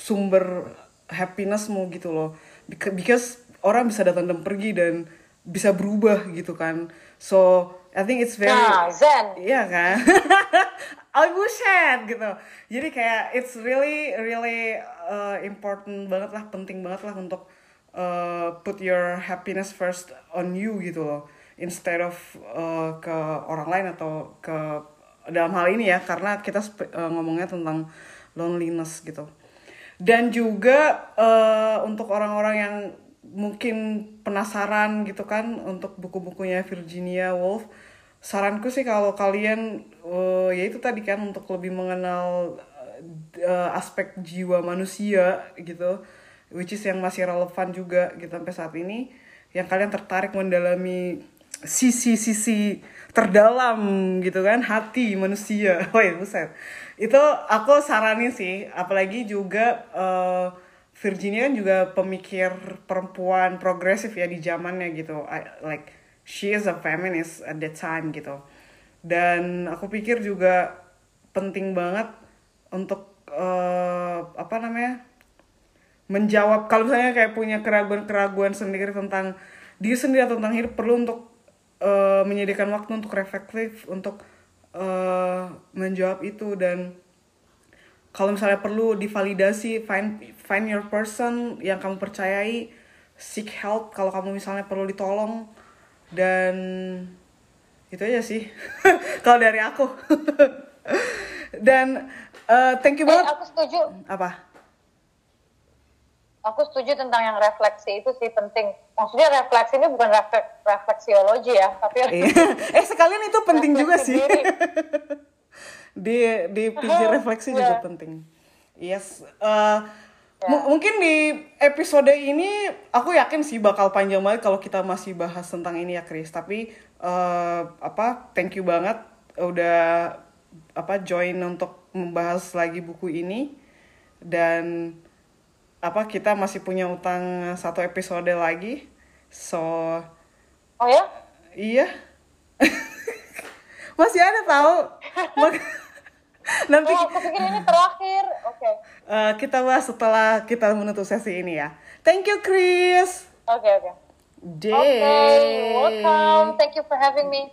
sumber happinessmu gitu loh. Beca- because orang bisa datang dan pergi dan bisa berubah gitu kan so I think it's very nah Zen Iya kan? I bullshit gitu. Jadi kayak it's really really uh, important banget lah, penting banget lah untuk uh, put your happiness first on you gitu loh. Instead of uh, ke orang lain atau ke dalam hal ini ya karena kita uh, ngomongnya tentang loneliness gitu. Dan juga uh, untuk orang-orang yang mungkin penasaran gitu kan untuk buku-bukunya Virginia Woolf. Saranku sih kalau kalian eh, ya itu tadi kan untuk lebih mengenal eh, aspek jiwa manusia gitu which is yang masih relevan juga gitu sampai saat ini yang kalian tertarik mendalami sisi-sisi terdalam gitu kan hati manusia. Woi buset. Itu aku saranin sih apalagi juga eh, Virginia kan juga pemikir perempuan progresif ya di zamannya gitu. I- like she is a feminist at that time gitu. Dan aku pikir juga penting banget untuk eh, apa namanya menjawab kalau misalnya kayak punya keraguan-keraguan sendiri tentang diri sendiri atau tentang hidup perlu untuk eh, menyediakan waktu untuk reflektif untuk eh, menjawab itu. Dan kalau misalnya perlu divalidasi find find your person yang kamu percayai seek help kalau kamu misalnya perlu ditolong. Dan itu aja sih kalau dari aku. Dan eh, thank you Eh, banget. aku setuju. Apa? Aku setuju tentang yang refleksi itu sih penting. Maksudnya refleksi ini bukan refleks refleksiologi ya tapi Iya. eh sekalian itu penting juga sih. di di Aha, refleksi juga iya. penting. Yes Eh, mu- mungkin di episode ini aku yakin sih bakal panjang banget kalau kita masih bahas tentang ini ya Chris. Tapi eh, apa thank you banget udah apa join untuk membahas lagi buku ini. Dan apa kita masih punya utang satu episode lagi. So oh ya? Iya. Masih ada tahu. Nanti oh aku pikir ini terakhir oke eh, kita bahas setelah kita menutup sesi ini ya. Thank you Chris. oke oke Day. oke welcome thank you for having me